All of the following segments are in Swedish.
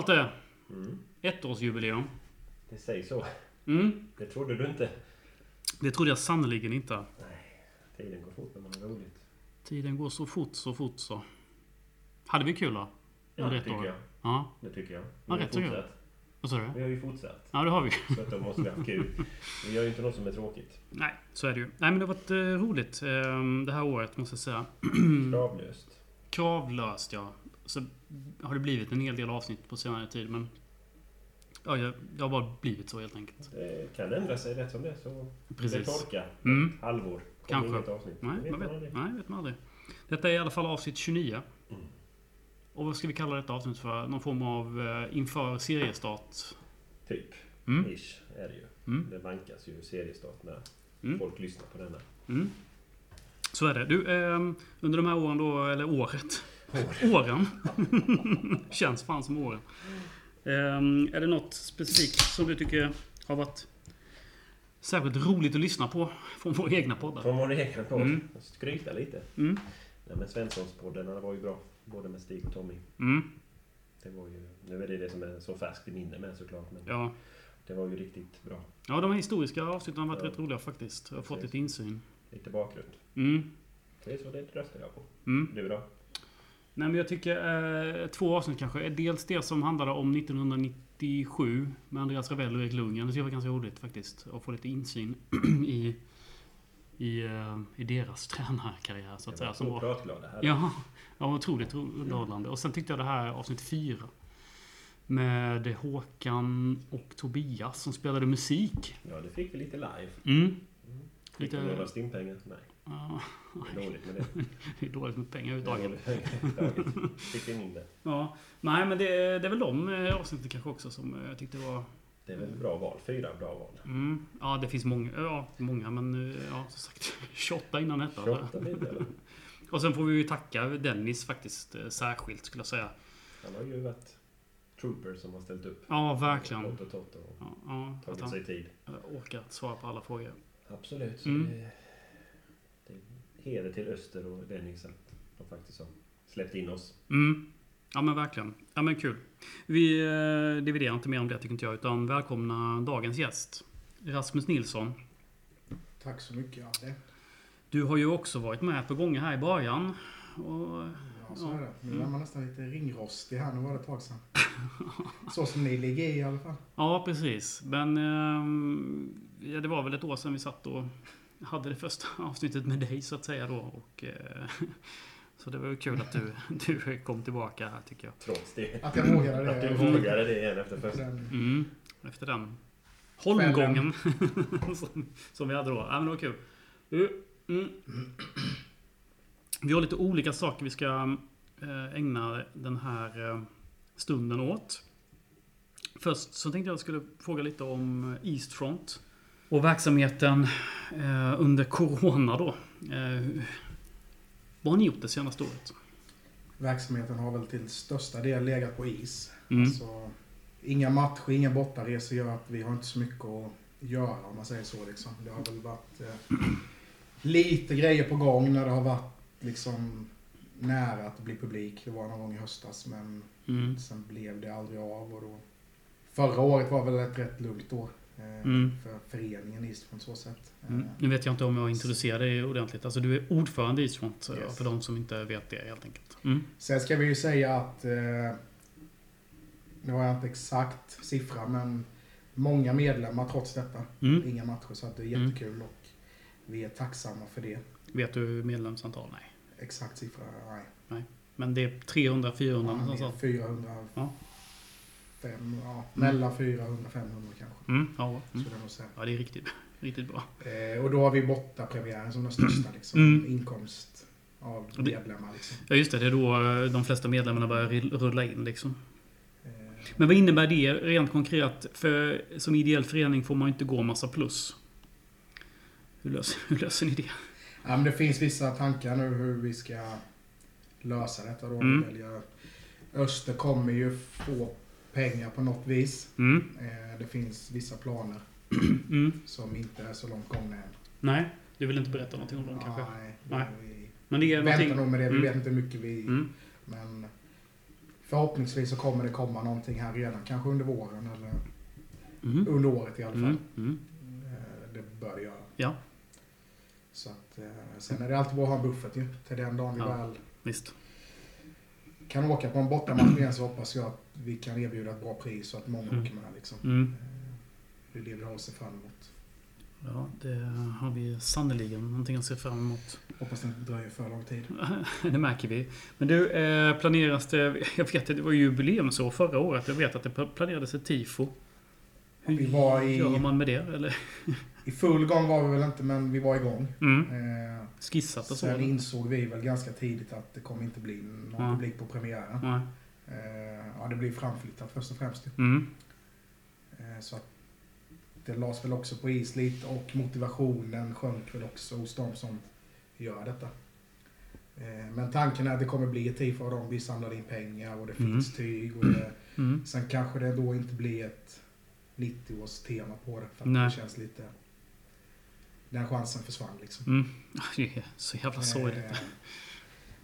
Malte, Mm. ettårsjubileum. Det sägs så. Mm. Det trodde du inte. Det trodde jag sannerligen inte. Nej, tiden går fort när man har roligt. Tiden går så fort, så fort så. Hade vi kul då? Ja, det tycker år? jag. Ja, Det tycker jag. Vi Ja, har rätt så fortsatt. vad sa du? Vi har ju fortsatt. Ja, det har vi. Så att då måste vi ha kul. Vi gör ju inte något som är tråkigt. Nej, så är det ju. Nej, men det har varit eh, roligt eh, det här året, måste jag säga. Kravlöst. Kravlöst, ja. Så har det blivit en hel del avsnitt på senare tid, men... Ja, jag- det har bara blivit så helt enkelt. Det kan ändra sig rätt som det. Så det Precis. torka. Mm. Halvår. Kanske. inget avsnitt. Nej, Det vet man vet, aldrig. nej, vet man aldrig. Detta är i alla fall avsnitt 29. Mm. Och vad ska vi kalla detta avsnitt för? Någon form av eh, inför seriestart? Typ. Mm. Ish är det ju. Mm. Det vankas ju seriestart när Mm. folk lyssnar på denna. Mm. Så är det. Du, ehm, under de här åren då, eller året. Åren. Känns fan som åren. Ehm, är det något specifikt som du tycker har varit särskilt roligt att lyssna på från våra egna poddar? Från vår egen podd. Mm. Skryta lite. Mm. Nej, men Svenssons-poddarna var ju bra. Både med Stig och Tommy. Mm. Det var ju, nu är det det som är så färskt i minne med såklart. Men Ja. det var ju riktigt bra. ja, de historiska avsnitten har varit Ja. rätt roliga faktiskt. Jag har fått lite insyn. Lite bakgrund. Mm. Det är så det röstar jag på. Mm. Du då? Nej, men jag tycker eh, två avsnitt kanske. Dels det som handlade om 1997 med Andreas Ravel och Erik Lundgren. Det var ganska roligt faktiskt. Att få lite insyn i, i, eh, i deras tränarkarriär så att säga. Som var, här. ja, otroligt ro- underhållande. Och sen tyckte jag det här avsnitt fyra. Med Håkan och Tobias som spelade musik. Ja, det fick vi lite live. Mm. Mm. Fick Lite- några stimpengar? Nej, Ja, det är dåligt med det. det är dåligt med pengar överhuvudtaget. Fick in det. Ja, nej men det, det är väl de eh, avsnitten kanske också som eh, jag tyckte var... Det är väl bra val. Fyra bra val. Mm, ja, det finns många, ja, många men eh, ja, som sagt 28 innan detta. 28 blir det. eller? Och sen får vi ju tacka Dennis faktiskt särskilt skulle jag säga. Han har ju varit trooper som har ställt upp. Ja, verkligen. Lotto Toto och Ja, ja, tagit sig tid. orkar svara på alla frågor. Absolut. Mm. det, heder till Öster och Dennis att de faktiskt har släppt in oss. Mm. Ja men verkligen. Ja men kul. Vi eh, dividerar inte mer om det tycker inte jag, utan välkomna dagens gäst. Rasmus Nilsson. Tack så mycket Adde. Du har ju också varit med på gånger här i början. Och, Ja, så Ja. är det. Nu Mm. är man nästan lite ringrostig här. Nu var det ett tag sedan. Så som ni ligger i i alla fall. ja, precis. Men ehm, ja, det var väl ett år sedan vi satt och hade det första avsnittet med dig så att säga då. Och, eh, så det var ju kul att du, du kom tillbaka här tycker jag. Trots det. Att jag vågade det. Att du vågade det igen efter första. Den, Mm, efter den holmgången som, som vi hade då. Ja, men det var kul. Mm. Vi har lite olika saker vi ska eh, ägna den här eh, stunden åt. Först så tänkte jag att jag skulle fråga lite om Eastfront. Och verksamheten eh, under Corona då. Eh, vad har ni gjort det senaste året? verksamheten har väl till största del legat på is. Mm. Alltså, inga matcher, inga bortaresor gör att vi har inte så mycket att göra om man säger så. Liksom. Det har väl varit eh, lite grejer på gång när det har varit liksom nära att bli publik. Det var någon gång i höstas men Mm. sen blev det aldrig av. Och då, förra året var väl ett rätt lugnt år Mm. för föreningen Eastfront så sätt. Mm. Eh, Nu vet jag inte om jag introducerar dig ordentligt. Alltså du är ordförande i Eastfront. eh, Yes. För de som inte vet det helt enkelt. Mm. Sen ska vi ju säga att, eh, nu har jag inte exakt siffra, men många medlemmar trots detta. Mm. Inga matcher, så att det är Mm. jättekul och vi är tacksamma för det. Vet du medlemsantal? Nej. Exakt siffra, nej. Men det är 300, 400 Ja, någonstans. det är 400, Ja. Fem, ja, mellan 400 och 500 kanske. Mm. Ja. Mm. Ja, det är riktigt, riktigt bra. Eh, och då har vi bortapremiären som den största liksom, Mm. inkomst av medlemmar. Liksom. Ja, just det. Det är då eh, de flesta medlemmarna börjar rulla in liksom. Eh, Men vad innebär det rent konkret? För som ideell förening får man inte gå massa plus. Hur löser, hur löser ni det? Ja, men det finns vissa tankar nu hur vi ska lösa detta. Då. Mm. Öster kommer ju få pengar på något vis. Mm. Eh, Det finns vissa planer Mm. som inte är så långt gångna än. Nej, du vill inte berätta någonting om dem kanske? Nej, Nej. Vi Men det är väntar någonting... nog med det. Vi Mm. vet inte hur mycket vi... Mm. Men förhoppningsvis så kommer det komma någonting här redan. Kanske under våren eller Mm. under året i alla fall. Mm. Eh, Det bör det göra. Ja, Så att, eh, sen är det alltid bra att ha en buffert ju. Till den dagen vi Ja. väl visst. kan åka på en bortamatch igen så hoppas jag att vi kan erbjuda ett bra pris så att många Mm. åker med. Liksom. Mm. Eh, Det är det vi har att se fram emot. Ja, det har vi sannerligen någonting att se fram emot. Hoppas det inte dröjer för lång tid. det märker vi. Men du, eh, planeras det... Jag vet att det var jubileumsår förra året. Jag vet att det planerades ett tifo. Hur Vi var i- gör man med det? Eller? I full gång var vi väl inte, men vi var igång. Mm. Eh, Skissat och så? Sen insåg vi väl ganska tidigt att det kommer inte bli någon Ja. publik på premiären. Nej. Eh, ja, det blir framflyttat först och främst. Mm. Eh, så att det lades väl också på is lite och motivationen sjönk väl också hos de som gör detta. Eh, men tanken är att det kommer bli ett tifo av dem. Vi samlar in pengar och det Mm. finns tyg. Och det, Mm. sen kanske det då inte blir ett 90-års-tema på det. För att Nej. det känns lite... Den chansen försvann liksom. Mm. Det är så jävla sorgligt.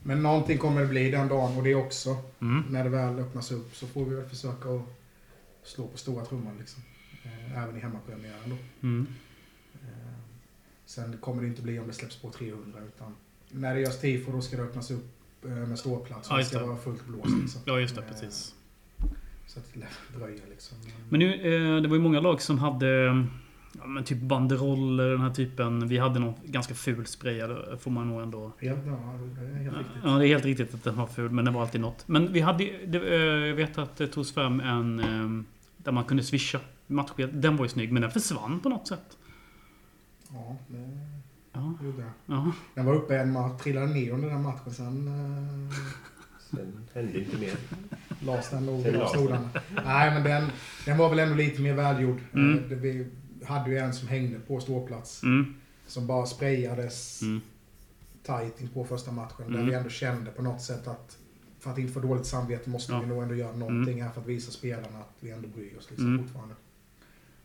Men någonting kommer det bli den dagen och det också. Mm. När det väl öppnas upp så får vi väl försöka att slå på stora trumman liksom. Eh, Även i hemmapremiären då. Mm. Eh, Sen kommer det inte bli om det släpps på 300 utan när det görs tifo då ska det öppnas upp eh, med ståplats. Ja, det ska vara fullt blåst liksom. Ja, just det. Precis. Så att det dröja liksom. Men nu, det var ju många lag som hade ja, men typ banderoller, den här typen. Vi hade någon ganska ful sprayad, får man nog ändå... Ja, det är helt riktigt. Ja, det är helt riktigt att den var ful, men det var alltid något. Men vi hade det, eh, Jag vet att det togs fram en... eh, Där man kunde swisha matchbiljett. Den var ju snygg, men den försvann på något sätt. Ja, det Ja. gjorde jag. Ja. Den var uppe en match, trillade ner under den matchen. Sen eh, Sen hände inte mer. lades den nog Sen i. Nej, men den, den var väl ändå lite mer välgjord. Mm. Eh, det- Vi hade ju en som hängde på ståplats. Mm. Som bara sprayades Mm. tight på första matchen. Där Mm. vi ändå kände på något sätt att för att inte få dåligt samvete måste Ja. vi nog ändå göra någonting här för att visa spelarna att vi ändå bryr oss liksom Mm. fortfarande.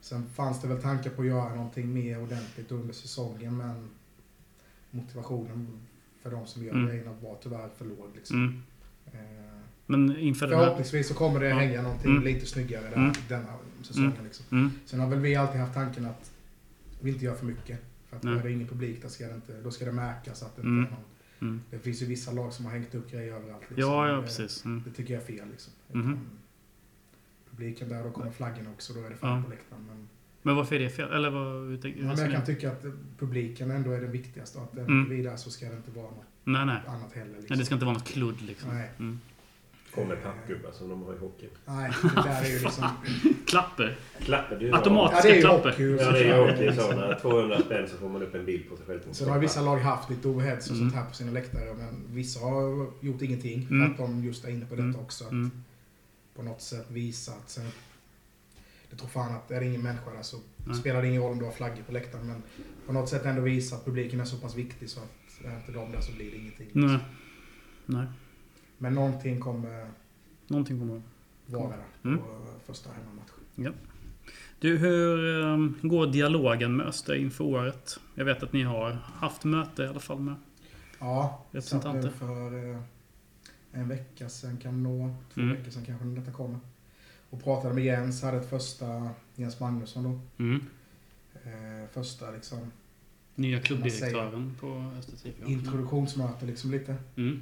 Sen fanns det väl tankar på att göra någonting mer ordentligt under säsongen men motivationen för de som gör Mm. grejerna var tyvärr för låg. Liksom. Mm. Eh, Men inför. Förhoppningsvis så kommer det Ja. hänga någonting Mm. lite snyggare där, Mm. denna säsongen. Liksom. Mm. Sen har väl vi alltid haft tanken att vi inte gör för mycket. För att Nej. är det ingen publik, då ska det, inte, då ska det märkas att det Mm. inte är någon... Mm. Det finns ju vissa lag som har hängt upp grejer överallt. Liksom. Ja, ja, det, precis. Mm. Det tycker jag är fel. Liksom. Utan Publiken där, då kommer flaggorna också, då är det fan Ja. på läktaren. Men, Men varför är det fel? Eller vad... tänker- ja, men jag resonerar kan tycka att publiken ändå är det viktigaste. Att den Mm. inte vidare så ska det inte vara något Nej, nej. annat heller. Liksom. Nej, det ska inte vara något kludd liksom. Nej. Mm. Kommer pappgubbar som de har i hockey. Nej, det där är ju liksom... Klapper. Klappar du Automat. ja, det är ju klappar. hockey. Ja, så det är ju hockey. Sådana 200 spänn så får man upp en bild på sig själv. Sen har vissa lag haft lite overheads och Mm. sånt här på sina läktare. Men vissa har gjort ingenting. För Mm. att de just är inne på detta Mm. också. Att Mm. på något sätt visa att sen... Jag tror fan att är det ingen människa där så spelar det ingen roll om du har flaggor på läktaren. Men på något sätt ändå visa att publiken är så pass viktig så att är inte de där så blir det ingenting. Nej. Nej. Men någonting kommer Någonting kommer vara där på Mm. första hemmamatchen. Du, hur ehm, går dialogen med Öster inför året? Jag vet att ni har haft möte i alla fall med Ja, Representanter. nu för eh, en vecka sedan kan nå. Två Mm. veckor sedan kanske när detta kommer. Och pratade med Jens, hade ett första, Jens Magnusson då. mm. Eh, första liksom nya klubbdirektören på Öster TIF. introduktionsmöte liksom lite. Mm.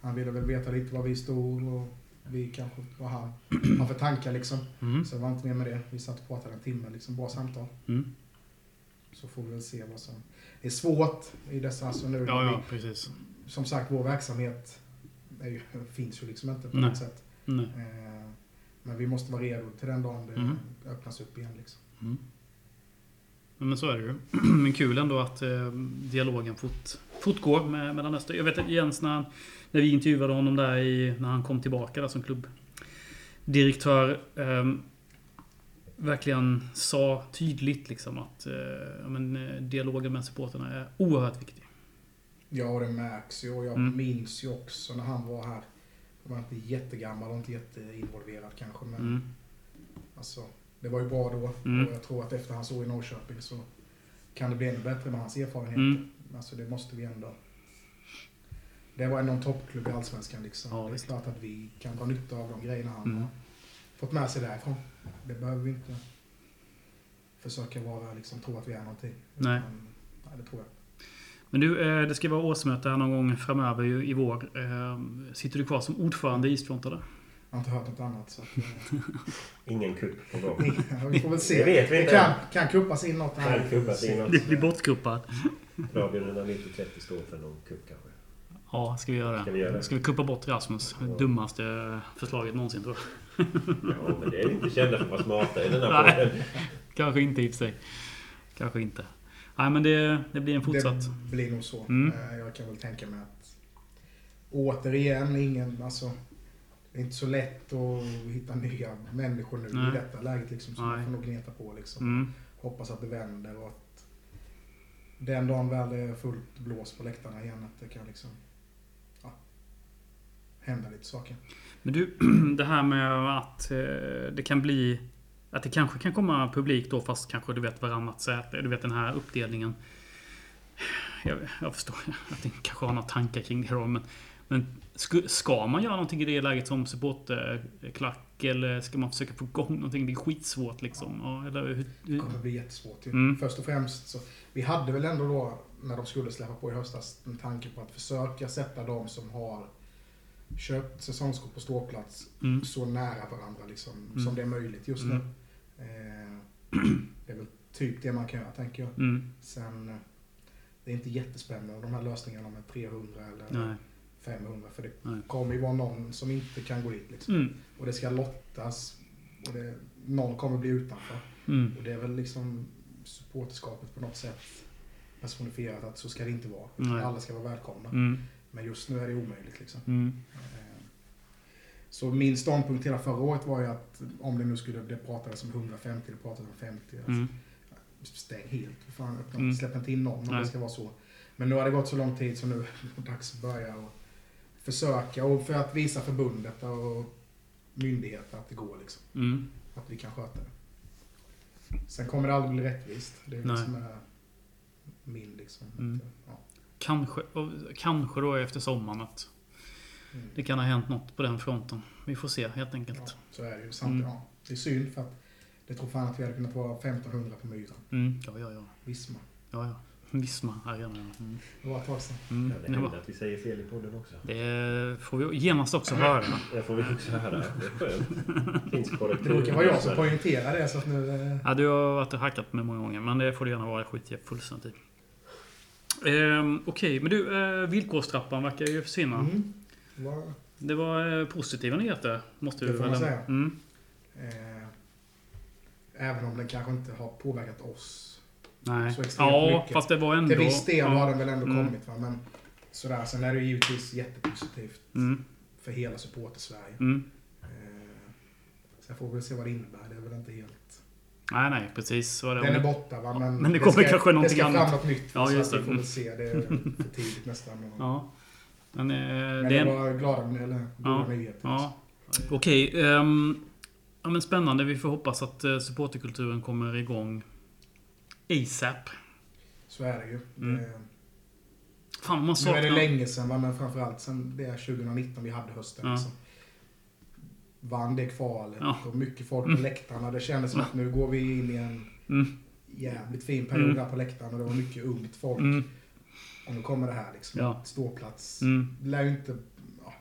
Han ville väl veta lite var vi stod och vi kanske vad han har för tankar liksom. Mm. Så det var inte mer med det. Vi satt och pratade en timme liksom, bra samtal. Mm. Så får vi väl se vad som... Det är svårt i dessa, alltså nu. Ja, ja, precis. Vi, som sagt, vår verksamhet är ju, finns ju liksom inte på Nej. något sätt. Nej. Eh, men vi måste vara redo till den dagen det Mm. öppnas upp igen liksom. Men så är det ju. Men kul ändå att eh, dialogen fort, fortgår med, mellan Öster. Jag vet att Jens när, han, när vi intervjuade honom där i, när han kom tillbaka där som klubbdirektör. Eh, verkligen sa tydligt liksom att eh, ja, men, eh, dialogen med supporterna är oerhört viktig. Ja, och det märks ju. Och jag Mm. minns ju också när han var här. Han var inte jättegammal och inte jätteinvolverad kanske. Men Mm. alltså, det var ju bra då. Mm. Och jag tror att efter hans år i Norrköping så kan det bli ännu bättre med hans erfarenheter. Mm. Alltså det måste vi ändå... Det var någon toppklubb i Allsvenskan liksom. Ja, det är klart att vi kan dra nytta av de grejerna han Mm. har fått med sig därifrån. Det behöver vi inte försöka vara, liksom, tro att vi är någonting. Nej. Utan, nej, det tror jag. Men du, eh, det ska vara årsmöte här någon gång framöver i vår. Eh, Sitter du kvar som ordförande i Eastfront eller? Jag har inte hört något annat. Så att, eh, Ingen kupp på gång. vi får väl se. Det vet vi inte. kan, kan kuppas in något Kan här. kuppas in något. Det blir bortkuppad. Radio 190-30 står för någon kupp kanske. Ja, ska vi göra det? Ska vi göra det? Ska vi kuppa bort Rasmus? Det dummaste förslaget någonsin tror jag. Ja, men det är inte kända för att vara smarta i den här Nej. podden. Kanske inte i och för sig. Kanske inte. Nej men det, det blir en fortsatt. Det blir nog så. Mm. Eh, Jag kan väl tänka mig att återigen, ingen, alltså det är inte så lätt att hitta nya människor nu Nej. i detta läget liksom. Så Nej. man får nog gneta på liksom. Mm. Hoppas att det vänder och att den dagen väl är fullt blås på läktarna igen att det kan liksom ja, hända lite saker. Men du, det här med att eh, det kan bli... Att det kanske kan komma publik då fast kanske du vet varannat säte. Du vet den här uppdelningen. Jag, jag förstår att ni kanske har några tankar kring det då men... Men ska man göra någonting i det läget som supporterklack? Eller ska man försöka få igång någonting? Det är skitsvårt liksom. Ja, eller hur, Det hur, kommer bli jättesvårt. Mm. Först och främst så, vi hade väl ändå då, när de skulle släppa på i höstas, en tanke på att försöka sätta de som har köpt säsongskort på ståplats mm, så nära varandra liksom, Mm. som det är möjligt just nu. Mm. Eh, det är väl typ det man kan göra, tänker jag. mm, Sen, eh, det är inte jättespännande de här lösningarna med 300 eller nej, 500, för det Nej. kommer ju vara någon som inte kan gå dit. Liksom. mm, Och det ska lottas, och det, någon kommer bli utanför. mm, Och det är väl liksom supporterskapet på något sätt personifierat att så ska det inte vara. Nej. Alla ska vara välkomna. mm, Men just nu är det omöjligt liksom. mm, Eh, Så min ståndpunkt hela förra året var ju att om det nu skulle, det pratades om 150, det pratades om 50. Alltså, mm, stäng helt. Fan, öppna, Mm. Släpp inte in någon om det ska vara så. Men nu har det gått så lång tid så nu är det dags att börja och försöka och för att visa förbundet och myndigheter att det går liksom. mm. Att vi kan sköta det. Sen kommer det aldrig bli rättvist. Det är det Nej. som är min liksom. Mm. Ja. Kanske, kanske då efter sommaren att Mm. det kan ha hänt något på den fronten. Vi får se helt enkelt. Ja, så är det ju. Samtidigt, Mm. ja, det är synd för att det tror fan att vi hade kunnat vara 1500 på Myran. Mm. Ja, ja, ja. Visma. ja, ja. Visma Arena. ja. Mm. Det var ett tag sedan. Mm. Ja, det Det, händer var, att vi säger fel i podden också. det får vi genast också höra. Det får vi också höra. Det är skönt. Finns korrektur. Det brukar vara jag som poängterar det så att nu... eh, Ja, du har varit och hackat med många gånger, men det får det gärna vara. Jag skiter jag fullständigt i. Ehm, Okej, men du, eh, villkorstrappan verkar ju försvinna. Mm. Vad- Det var eh, positiva nyheter, måste vi Det får väl man säga. Mm. Eh, även om den kanske inte har påverkat oss. Nej. Så extremt Ja, mycket. fast det var ändå... Till viss del ja. har den väl ändå Mm. kommit va. Men sådär. Sen är det givetvis jättepositivt Mm. för hela supporter-Sverige. Mm. Eh, sen får vi väl se vad det innebär. Det är väl inte helt... Nej, nej, precis. Så det. Den är borta va. Men, Men det kommer kanske någonting Det ska annat. fram något nytt. Ja, så just att det. vi får väl se. Det är för tidigt nästan. Ja. Men, eh, Men det är det var glada med eller goda Ja, nyheter. Ja. Okej. ehm, ja, men spännande. Vi får hoppas att uh, supporterkulturen kommer igång ASAP. Så är det ju. Mm. Det, Fan, man nu är saknar... det länge sedan, men framförallt sen det är 2019 vi hade hösten. Ja. Liksom. Vann det kvalet Ja. och mycket folk på Mm. läktarna. Det kändes som att nu går vi in i en Mm, jävligt fin period Mm. där på läktarna och det var mycket ungt folk. mm, Och nu kommer det här liksom. Ja. Ståplats. mm. Lär ju inte, ja,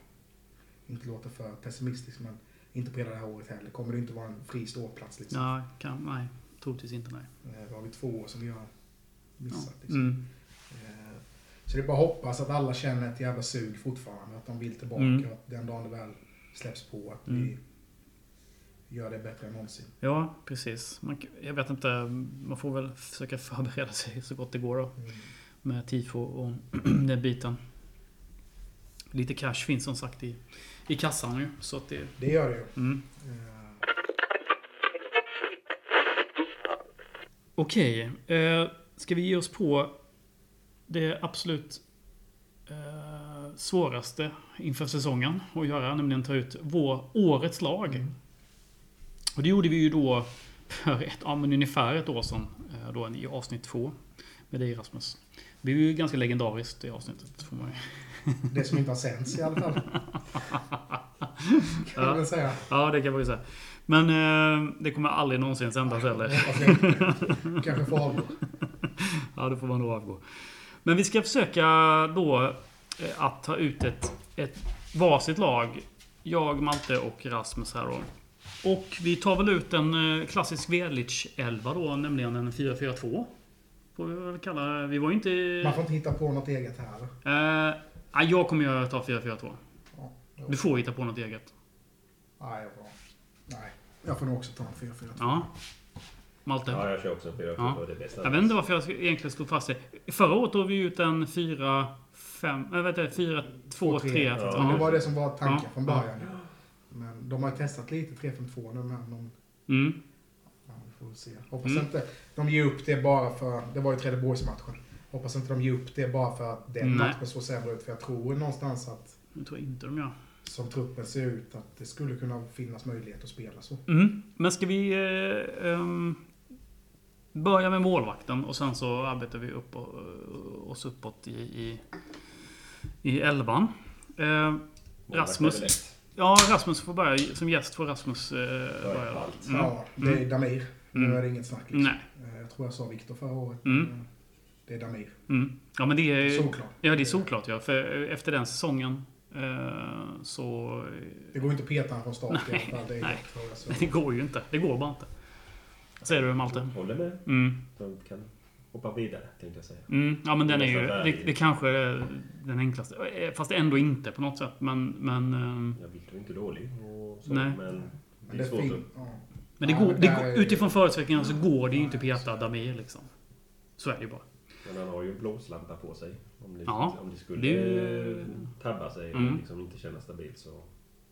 inte låta för pessimistiskt men inte på hela det här året heller. Kommer det inte vara en fri ståplats liksom. Ja, kan, nej. Troligtvis inte, nej. Eh, Då har vi två år som vi har missat. Liksom. Mm. Eh, Så det är bara att hoppas att alla känner ett jävla sug fortfarande. Att de vill tillbaka. Mm. Och att den dagen det väl släpps på att Mm. vi gör det bättre än någonsin. Ja, precis. Man, jag vet inte. Man får väl försöka förbereda sig så gott det går då. Mm. Med tifo och den biten. Lite cash finns som sagt i, i kassan ju. Så att det... Det gör det ju. Mm. Okej. Eh, ska vi ge oss på det absolut eh, svåraste inför säsongen att göra, nämligen ta ut vår årets lag. Mm. Och det gjorde vi ju då för ett, ja, men ungefär ett år sedan. eh, Då i avsnitt två. Med dig Rasmus. Det blir ju ganska legendariskt det avsnittet. Får man ju. Det som inte har sänts i alla fall. Kan Ja. man säga. Ja, det kan man ju säga. Men eh, det kommer aldrig någonsin sändas heller. Kanske får avgå. Ja, det får man nog avgå. Men vi ska försöka då eh, att ta ut ett, ett varsitt lag. Jag, Malte och Rasmus här då. Och vi tar väl ut en eh, klassisk Velic 11 då, nämligen en 4-4-2. Får vi väl kalla det. Vi var inte... Man får inte hitta på något eget här. Eh, jag kommer ju ta 4-4-2. Ja. Du får hitta på något eget. Nej, jag får... Nej. Jag får nog också ta en 4 4 Ja. Malte? Ja, jag kör också en 4 Ja. 4 Det är bästa. Jag vet inte varför jag egentligen slog fast det. Förra året tog vi ut en 4... 5... Jag vet inte, 4, 2, 3. Ja. Det var det som var tanken Ja. från början. Men de har ju testat lite 3-5-2 nu, men de... Mm. Ja, vi får se. Hoppas Mm. inte de ger upp det bara för... Det var ju Trelleborgsmatchen. Hoppas inte de ger upp det bara för att den Nej. matchen såg sämre ut. För jag tror någonstans att, Det tror jag inte de gör. Som truppen ser ut, att det skulle kunna finnas möjlighet att spela så. Mm. Men ska vi eh, ehm, börja med målvakten och sen så arbetar vi upp och, oss uppåt i, i, i elvan. Eh, Rasmus. ja, Rasmus får börja. Som gäst får Rasmus eh, börja. allt. Mm. Ja, det är Damir. Nu Mm. är det inget snack. Liksom. Nej. Eh, Jag tror jag sa Viktor förra året. Mm. Eh, Det är Damir. Mm. Ja, men det är... Såklart. Ja, det är solklart ja. För efter den säsongen eh, så... Det går inte att peta honom från start i Nej, alla fall. Det är nej. Det går ju inte. Det går bara inte. Säger du Malte? Håller med. Mm. De kan hoppa vidare, tänkte jag säga. Mm. Ja men den är ju... Det, det kanske är den enklaste. Eh, Fast ändå inte på något sätt. Men... Men, Jag Victor är inte dålig och så, Nej. men det är svårt fin- att... ja. men det Ja, går, men det går, är- utifrån förutsättningarna så går det ju inte att peta Damir liksom. Så är det ju bara. Men han har ju en blåslampa på sig. Om det, Ja, om det skulle det tabba sig och Mm. liksom inte kännas stabilt så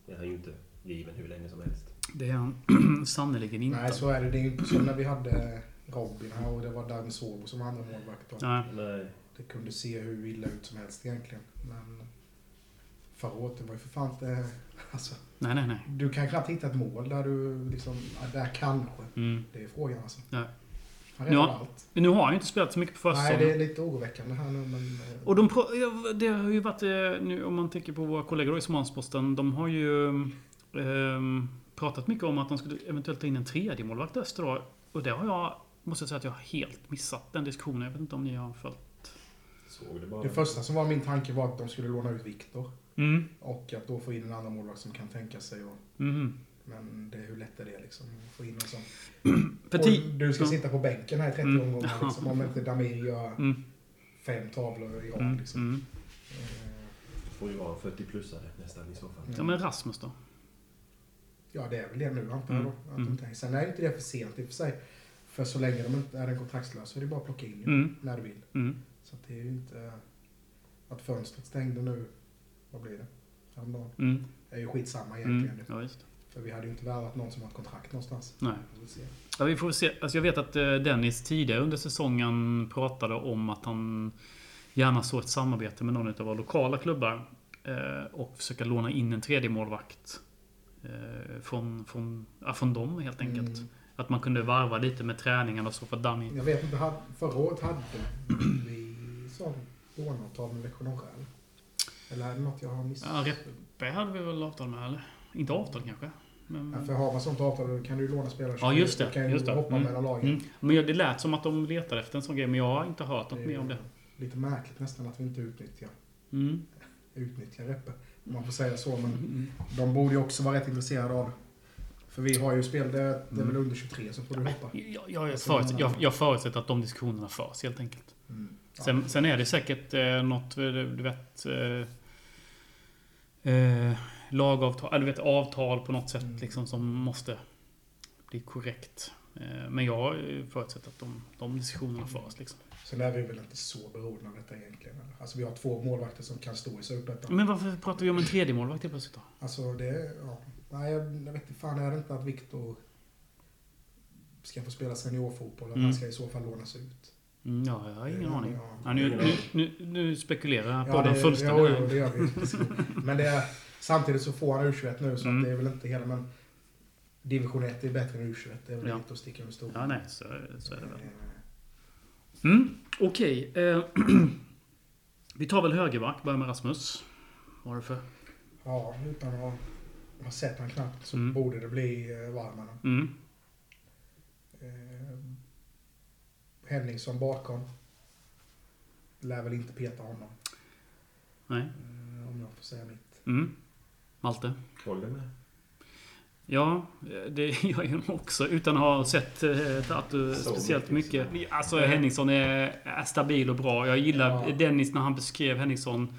är han ju inte given hur länge som helst. Det är han sannerligen inte. Nej, så är det. Det är ju inte som när vi hade Robin här och det var Darwin Sobo som andra målvakt. Och Nej. Nej. Det kunde se hur illa ut som helst egentligen. Men förra året, det var ju för fan inte... Alltså, nej, nej, nej. du kan knappt hitta ett mål där du liksom... Där kanske. Mm. Det är frågan alltså. Nej. Allt. Men nu har han ju inte spelat så mycket på Nej, försäsongen. det är lite oroväckande här nu men... eh, Och de, det har ju varit, eh, nu om man tänker på våra kollegor i Smålandsposten, de har ju ehm, pratat mycket om att de skulle eventuellt ta in en tredje målvakt öster då. Och det har jag, måste jag säga att jag har helt missat den diskussionen. Jag vet inte om ni har följt. Såg det bara. Det första som var min tanke var att de skulle låna ut Viktor. Mm. Och att då få in en annan målvakt som kan tänka sig och... Mm. Men det, hur lätt är det liksom? Att få in en sån. Och du ska ja. sitta på bänken här i 30 Mm. omgångar liksom. Om inte Damir gör Mm. fem tavlor i rad Mm. liksom. Mm. Eh, får ju vara en 40-plussare nästan i så fall. Ja men Rasmus då? Ja, det är väl det nu antar jag Mm. då. Att Mm. Sen är inte det för sent i och för sig. För så länge de inte är en kontraktslös så är det bara att plocka in ju, Mm. när du vill. Mm. Så att det är ju inte... Att fönstret stängde nu, vad blir det? Häromdagen. Mm. är ju skitsamma egentligen. Mm. Ja, visst. För vi hade ju inte värvat någon som har ett kontrakt någonstans. Nej. Vi. Ja, vi får se. Alltså jag vet att eh, Dennis tidigare under säsongen pratade om att han gärna såg ett samarbete med någon av våra lokala klubbar. eh, Och försöka låna in en tredje målvakt eh, från, från, ja, från dem helt enkelt. Mm. Att man kunde varva lite med träningen och så för Danny. Jag vet inte, förra året hade vi sån låneavtal med Växjö? Eller är det något jag har missat? Ja, Reppe hade vi väl avtal med eller? Inte avtal kanske? Men, Ja, för har man sånt avtal då kan du ju låna spelare. Ja, just det, Du kan ju just det. hoppa Mm. mellan lagen. mm. men det lät som att de letade efter en sån grej men jag har inte hört något mer om det. Lite märkligt nästan att vi inte utnyttjar, Mm. utnyttjar Reppe. Om man får säga så. Men Mm. de borde ju också vara rätt intresserade av det. För vi har ju spel, det, är väl Mm. under 23 så får du hoppa. Jag, jag, Alltså, förutsätter, jag, jag förutsätter att de diskussionerna förs helt enkelt. Mm. Ja. Sen, sen är det säkert eh, något, eh, du vet... Eh, eh, lagavtal, eller vet avtal på något sätt Mm. liksom som måste bli korrekt. Eh, men jag eh, förutsätter att de, de diskussionerna förs liksom. Sen är vi väl inte så beroende av detta egentligen. Alltså vi har två målvakter som kan stå i superettan. Men varför pratar vi om en tredje målvakt helt plötsligt då? Alltså det, ja. Nej, jag, jag vet inte fan är det inte att Viktor ska få spela seniorfotboll. Mm. han ska i så fall lånas ut. Mm, ja, jag har ingen Ja, aning. ja. Ja, nu, nu, nu, nu spekulerar jag på Ja, den fullständiga... ja, jo, det gör vi. Men det är, samtidigt så får han U21 nu så Mm. det är väl inte hela men division 1 är bättre än U21. Det är väl Ja. inte att sticka under stol Ja, nej, så, så är det väl. Eh, Mm, Okej. eh, vi tar väl högerback. Börjar med Rasmus. Vad har du för? Ja, utan att ha sett han knappt så Mm. borde det bli eh, Varmanen. Mm. Eh, Henningsson bakom. Lär väl inte peta honom. Nej. eh, Om jag får säga mitt. Mm. Malte? Håller med. Ja, det gör jag också. Utan att ha sett eh, Tatu Så speciellt mycket, mycket. Alltså Henningsson är, är stabil och bra. Jag gillar Ja. Dennis när han beskrev Henningsson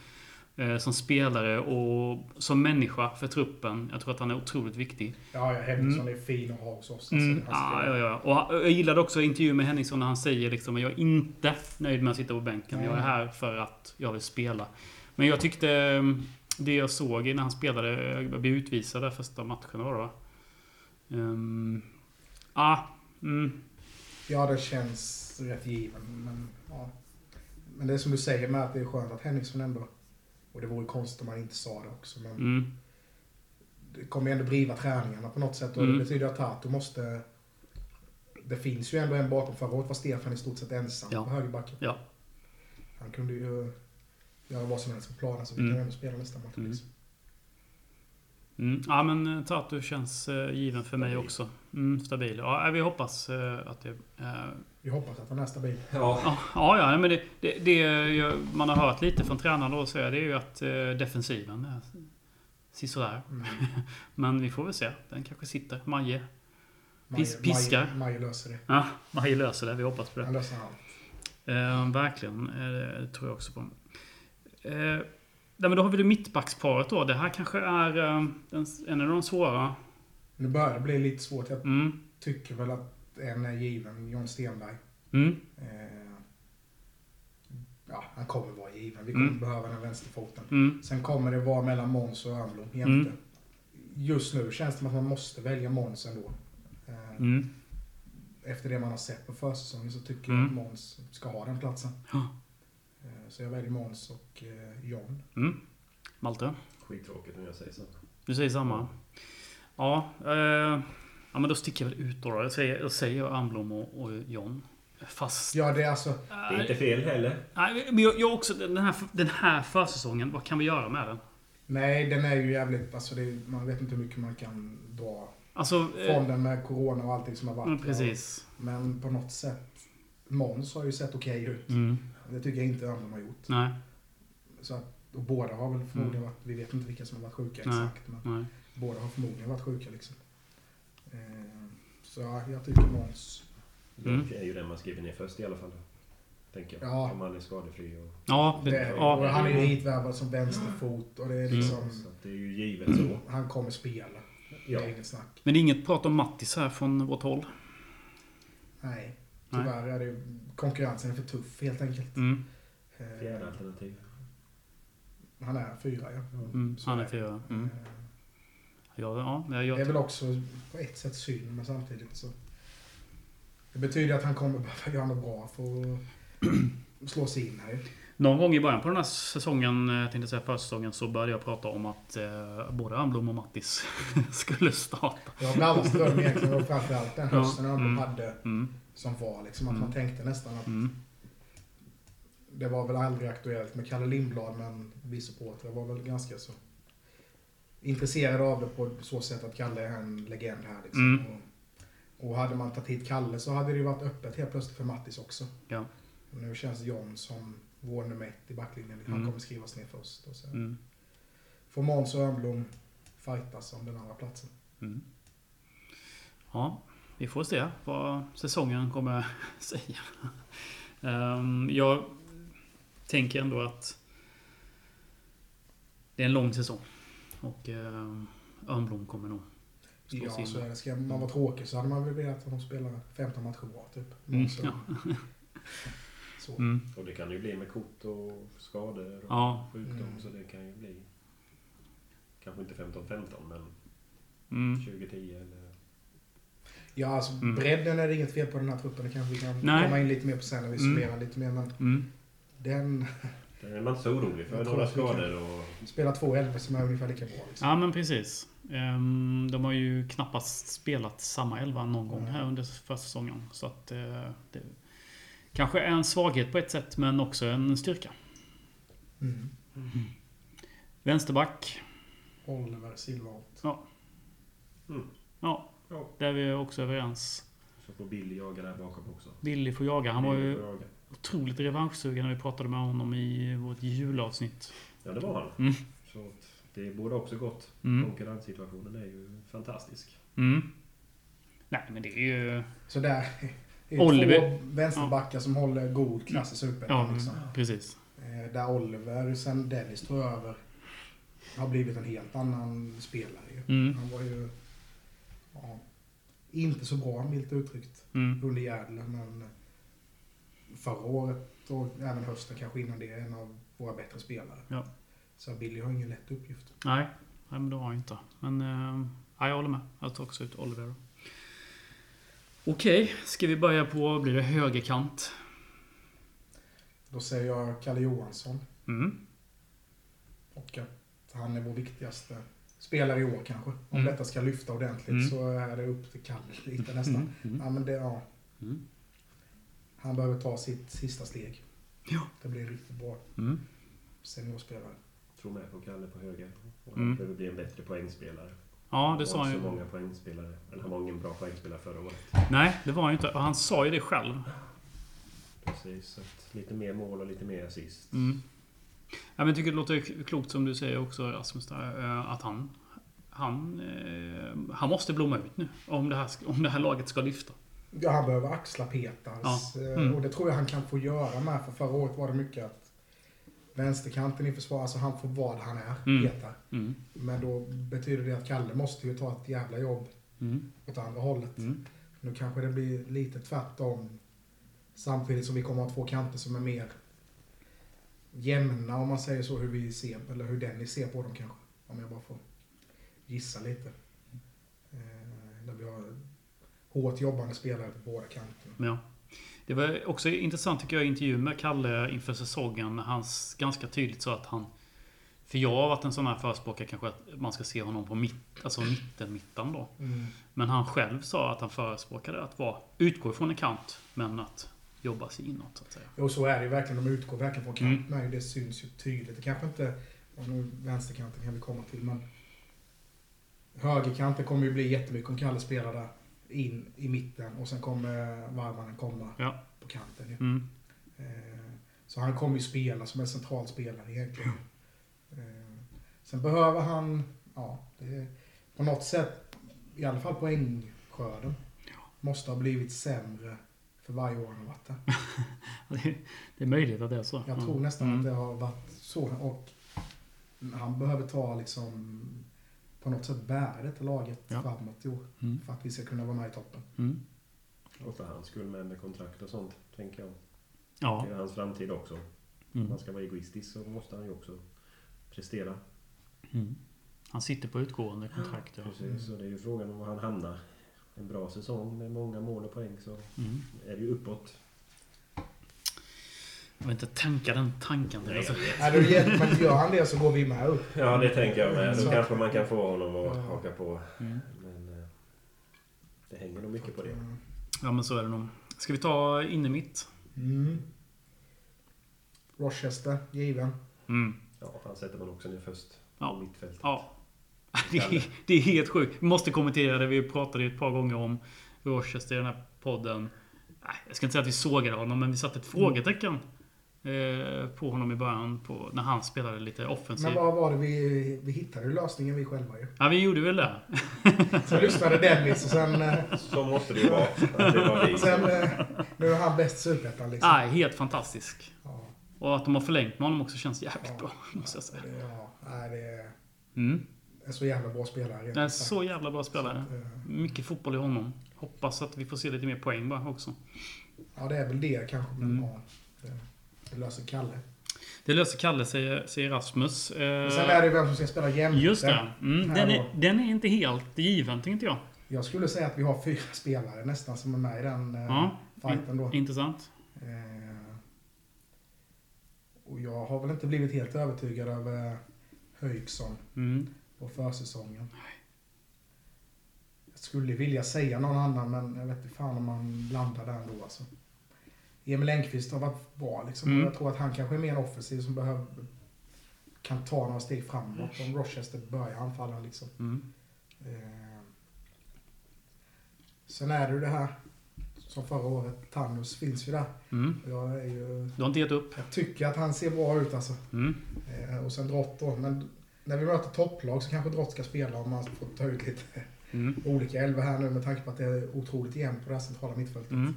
eh, som spelare och som människa för truppen. Jag tror att han är otroligt viktig. Ja, ja Henningsson är fin att ha hos oss. Mm. Alltså, Ja, ja. Och jag gillade också intervjun med Henningsson när han säger liksom att jag är inte nöjd med att sitta på bänken. Jag är här för att jag vill spela. Men jag tyckte eh, det jag såg när han spelade, jag blev utvisad där första matchen var det? Um, ah, mm, Ja, det känns rätt given. Men, ja. men det är som du säger med att det är skönt att Henningsson ändå... Och det vore konstigt om han inte sa det också. Men mm, det kommer ju ändå driva träningarna på något sätt. Och Mm. det betyder att Tato måste... Det finns ju ändå en bakom. Förra året var Stefan i stort sett ensam Ja. på högerbacken. Ja. Han kunde ju göra vad som helst på planen så vi Mm. kan ändå spela nästa match. Mm. Liksom. mm. Ja men eh, Tatu känns eh, given för mig Stabil. också. Mm, stabil. Ja, vi hoppas eh, att det... Eh, Vi hoppas att han är stabil. Ja. Ja, ja, ja men det, det, det man har hört lite från tränaren då så är det ju att eh, defensiven är sisådär. Mm. Men vi får väl se. Den kanske sitter. Maje. Pis- piskar. Maje, Maje löser det. Ja, Maje löser det. Vi hoppas på det. Han löser allt. Eh, verkligen. Eh, det tror jag också på. Eh, men då har vi det mittbacksparet då. Det här kanske är eh, den, en av de svåra. Nu börjar det bli lite svårt. Jag Mm. tycker väl att en är given. John Stenberg. Mm. Eh, ja, han kommer vara given. Vi kommer Mm. behöva den vänsterfoten. Mm. Sen kommer det vara mellan Måns och Örnblom jämte. Mm. Just nu känns det som att man måste välja Måns ändå. Eh, Mm. Efter det man har sett på försäsongen så tycker Mm. jag att Måns ska ha den platsen. Ja. Eh, så jag väljer Måns och eh, John. Mm. Malte? Skittråkigt om jag säger så. Du säger samma? Ja. Eh, ja men då sticker jag väl ut då. Jag säger, jag säger Armblom och, och John. Fast... Ja, det är alltså... Det är inte fel heller. Nej, men jag, jag också, den här, den här försäsongen, vad kan vi göra med den? Nej, den är ju jävligt... Alltså det, man vet inte hur mycket man kan dra Alltså... från Eh, den med Corona och allting som har varit. men precis. Men på något sätt... Måns har ju sett okej ut. Mm. Det tycker jag inte Örnblom har gjort. Nej, Så att, och båda har väl förmodligen varit... Vi vet inte vilka som har varit sjuka Mm. Nej. exakt. Men nej. båda har förmodligen varit sjuka liksom. Eh, så ja, jag tycker Måns... Mm. Dock är ju den man skriver ner först i alla fall. Tänker jag. Ja. Om han är skadefri och... Ja, det, Det, och han är ju hitvärvad som vänsterfot och det är Mm. liksom... Så att det är ju givet så. Han kommer spela. Ja. Det är inget snack. Men det är inget prat om Mattis här från vårt håll. Nej. Nej. Tyvärr är det konkurrensen är för tuff helt enkelt. Mm. Eh, Fjärde alternativ. Han är fyra ja. Mm. Så Han är fyra. Mm. Eh, Ja, ja, jag, Det är väl också på ett sätt synd men samtidigt så... Det betyder att han kommer behöva göra något bra för att slå sig in här. Någon gång i början på den här säsongen, eh, tänkte jag säga försäsongen, så började jag prata om att eh, både Armblom och Mattis skulle starta. Jag har allas dröm egentligen och framförallt den Ja, hösten de mm. hade Mm. som var liksom att Mm. man tänkte nästan att Mm. det var väl aldrig aktuellt med Kalle Lindblad men vi supportrar var väl ganska så intresserade av det på så sätt att Kalle är en legend här liksom. Mm. Och, och hade man tagit hit Kalle så hade det ju varit öppet helt plötsligt för Mattis också. Ja. Nu känns John som vår nummer ett i backlinjen. Han Mm. kommer skrivas ner först. Och sen Mm. får Måns och Örnblom fightas om den andra platsen. Mm. Ja, vi får se vad säsongen kommer säga. Ehm, jag tänker ändå att det är en lång säsong. Och um, Örnblom kommer nog Ja, så är det. Ska man vara tråkig så hade man väl velat att de spelar 15 matcher bra typ. Mm, ja. så. Mm. Och det kan ju bli med kort och skador och Ja. sjukdom. Mm. Så det kan ju bli... Kanske inte 15-15 men Mm. 20-10 eller... Ja, alltså Mm. bredden är det inget fel på den här truppen. Det kanske vi kan Nej. komma in lite mer på sen när vi Mm. summerar lite mer. Men Mm. den... Där är man inte så orolig för några skador och... Spela två elvor som är ungefär lika bra. Liksom. Ja, men precis. Ehm, De har ju knappast spelat samma elva någon gång här under försäsongen. Så att eh, det kanske en svaghet på ett sätt, men också en styrka. Mm. Vänsterback. Oliver Silverholt. Mm. Ja, Ja. där är vi också överens. Så får Billy jaga där bakom också. Billy får jaga. Han var Billy ju får jaga. otroligt revanschsugen när vi pratade med honom i vårt julavsnitt. Ja, det var han. Mm. Så att det borde också gott. Mm. Konkurrenssituationen är ju fantastisk. Mm. Nej, men det är ju... Så där är ju Oliver. två vänsterbackar som håller god klass i Superettan. Ja, liksom. precis. Eh, Där Oliver sen Dennis tog över har blivit en helt annan spelare. Mm. Han var ju ja, inte så bra milt uttryckt Mm. under Järdler men förra året och även hösten kanske innan det är en av våra bättre spelare. Ja. Så Billy har ingen lätt uppgift. Nej, nej men det har jag inte. Men eh, ja, jag håller med. Jag tar också ut Oliver. Okej, ska vi börja på, blir det högerkant? Då säger jag Kalle Johansson Mm. och att han är vår viktigaste spelare i år kanske. Om Mm. detta ska lyfta ordentligt Mm. så är det upp till Kalle lite nästan. Mm. Mm. Ja, men det, ja, Mm. han behöver ta sitt sista steg. Ja. Det blir riktigt bra Mm. seniorspelare. Tror med på Kalle på höger. Och han Mm. behöver bli en bättre poängspelare. Ja, det sa han inte så ju. många poängspelare. Eller han var ingen bra poängspelare förra året. Nej, det var han ju inte. Och han sa ju det själv. Precis. Så att lite mer mål och lite mer assist. Mm. Ja, men jag tycker det låter klokt som du säger också Rasmus, där, eh, att han... Han, eh, han måste blomma ut nu. Om det här, om det här laget ska lyfta. Ja, han behöver axla Petars. Ja. eh, Mm. Och det tror jag han kan få göra med. För förra året var det mycket att vänsterkanten i försvar, alltså han får vad han är, Mm. Petar. Mm. Men då betyder det att Kalle måste ju ta ett jävla jobb Mm. åt andra hållet. Mm. Nu kanske det blir lite tvärtom. Samtidigt som vi kommer att ha två kanter som är mer jämna om man säger så hur vi ser, eller hur Dennis ser på dem kanske. Om jag bara får gissa lite. Eh, där vi har hårt jobbande spelare på båda kanterna. Ja. Det var också intressant tycker jag i intervjun med Kalle inför säsongen. när Han ganska tydligt sa att han... För jag har varit en sån här förespråkare kanske att man ska se honom på mitt, alltså mitten, mitten då. Men han själv sa att han förespråkade att vara, utgå från en kant, men att jobba sig inåt så att säga. Jo, så är det ju verkligen. De utgår verkligen från Mm. kanterna. Mm. Det syns ju tydligt. Det kanske inte... Nu vänsterkanten kan vi komma till, men... Högerkanten kommer ju bli jättemycket om Kalle spelar där. In i mitten och sen kommer Varmanen komma Ja. på kanten. Mm. Eh, Så han kommer ju spela som en central spelare egentligen. Eh, Sen behöver han, ja, det på något sätt, i alla fall poängskörden, måste ha blivit sämre för varje år han har varit där. Det, är, det är möjligt att det är så. Jag tror nästan Mm. att det har varit så. Och han behöver ta liksom, på något sätt bära detta laget Ja. framåt i år. Mm. För att vi ska kunna vara med i toppen. Mm. Och för hans skull med, med kontrakt och sånt, tänker jag. Ja. Det är hans framtid också. Om Mm. man ska vara egoistisk så måste han ju också prestera. Mm. Han sitter på utgående kontrakt. Ja. Precis, så det är ju frågan om var han hamnar. En bra säsong med många mål och poäng så Mm. är det ju uppåt. Jag vill inte tänka den tanken. Nej, Alltså. Nej, ger- men gör han det så går vi med upp. Ja, det tänker jag med. Då Så- kanske man kan få honom att Ja. haka på. Mm. Men eh, det hänger nog mycket på det. Ja men så är det nog. Ska vi ta inne mitt? Mm. Rochester, given. Mm. Ja, han sätter man också ner först. Ja. På mittfältet. Ja. Det är, det är helt sjukt. Vi måste kommentera det. Vi pratade ju ett par gånger om Rochester i den här podden. Nej, jag ska inte säga att vi sågade honom, men vi satte ett frågetecken på honom i början. På, när han spelade lite offensivt. Men vad var det vi, vi hittade ju lösningen vi själva ju. Ja, vi gjorde väl det. Så lyssnade Dennis och sen, eh, Så måste det ju vara. Att det var vi. sen eh, nu är han bäst Superettan liksom. Nej, helt fantastisk. Ja, Och att de har förlängt med honom också känns jävligt Ja. bra, måste jag säga. det, ja, nej, det är Mm. en så jävla bra spelare. Det är sagt. så jävla bra spelare. Så att, eh, Mycket fotboll i honom. Hoppas att vi får se lite mer poäng bara också. Ja, det är väl det kanske. Men Mm. ja, det, det löser Kalle. Det löser Kalle, säger, säger Rasmus. Eh, Men sen är det vem som ska spela jämte. Just det. Mm, den, är, den är inte helt given, tänkte jag. Jag skulle säga att vi har fyra spelare nästan som är med i den eh, Ja, fighten då. Intressant. Eh, och jag har väl inte blivit helt övertygad över Höjksson Mm. på försäsongen. Jag skulle vilja säga någon annan, men jag vet inte fan om man landar där ändå alltså. Emil Engqvist har varit bra liksom. Mm. Jag tror att han kanske är mer offensiv som behöver kan ta några steg framåt om Rochester börjar anfalla liksom. Mm. Eh, sen är det ju det här som förra året. Tannus finns ju där. Mm. Jag är ju... Du har inte gett upp? Jag tycker att han ser bra ut alltså. Mm. Eh, och sen Drott då. Men när vi möter topplag så kanske Drott ska spela om man får ta ut lite Mm. olika elva här nu med tanke på att det är otroligt jämnt på det här centrala mittfältet. Mm.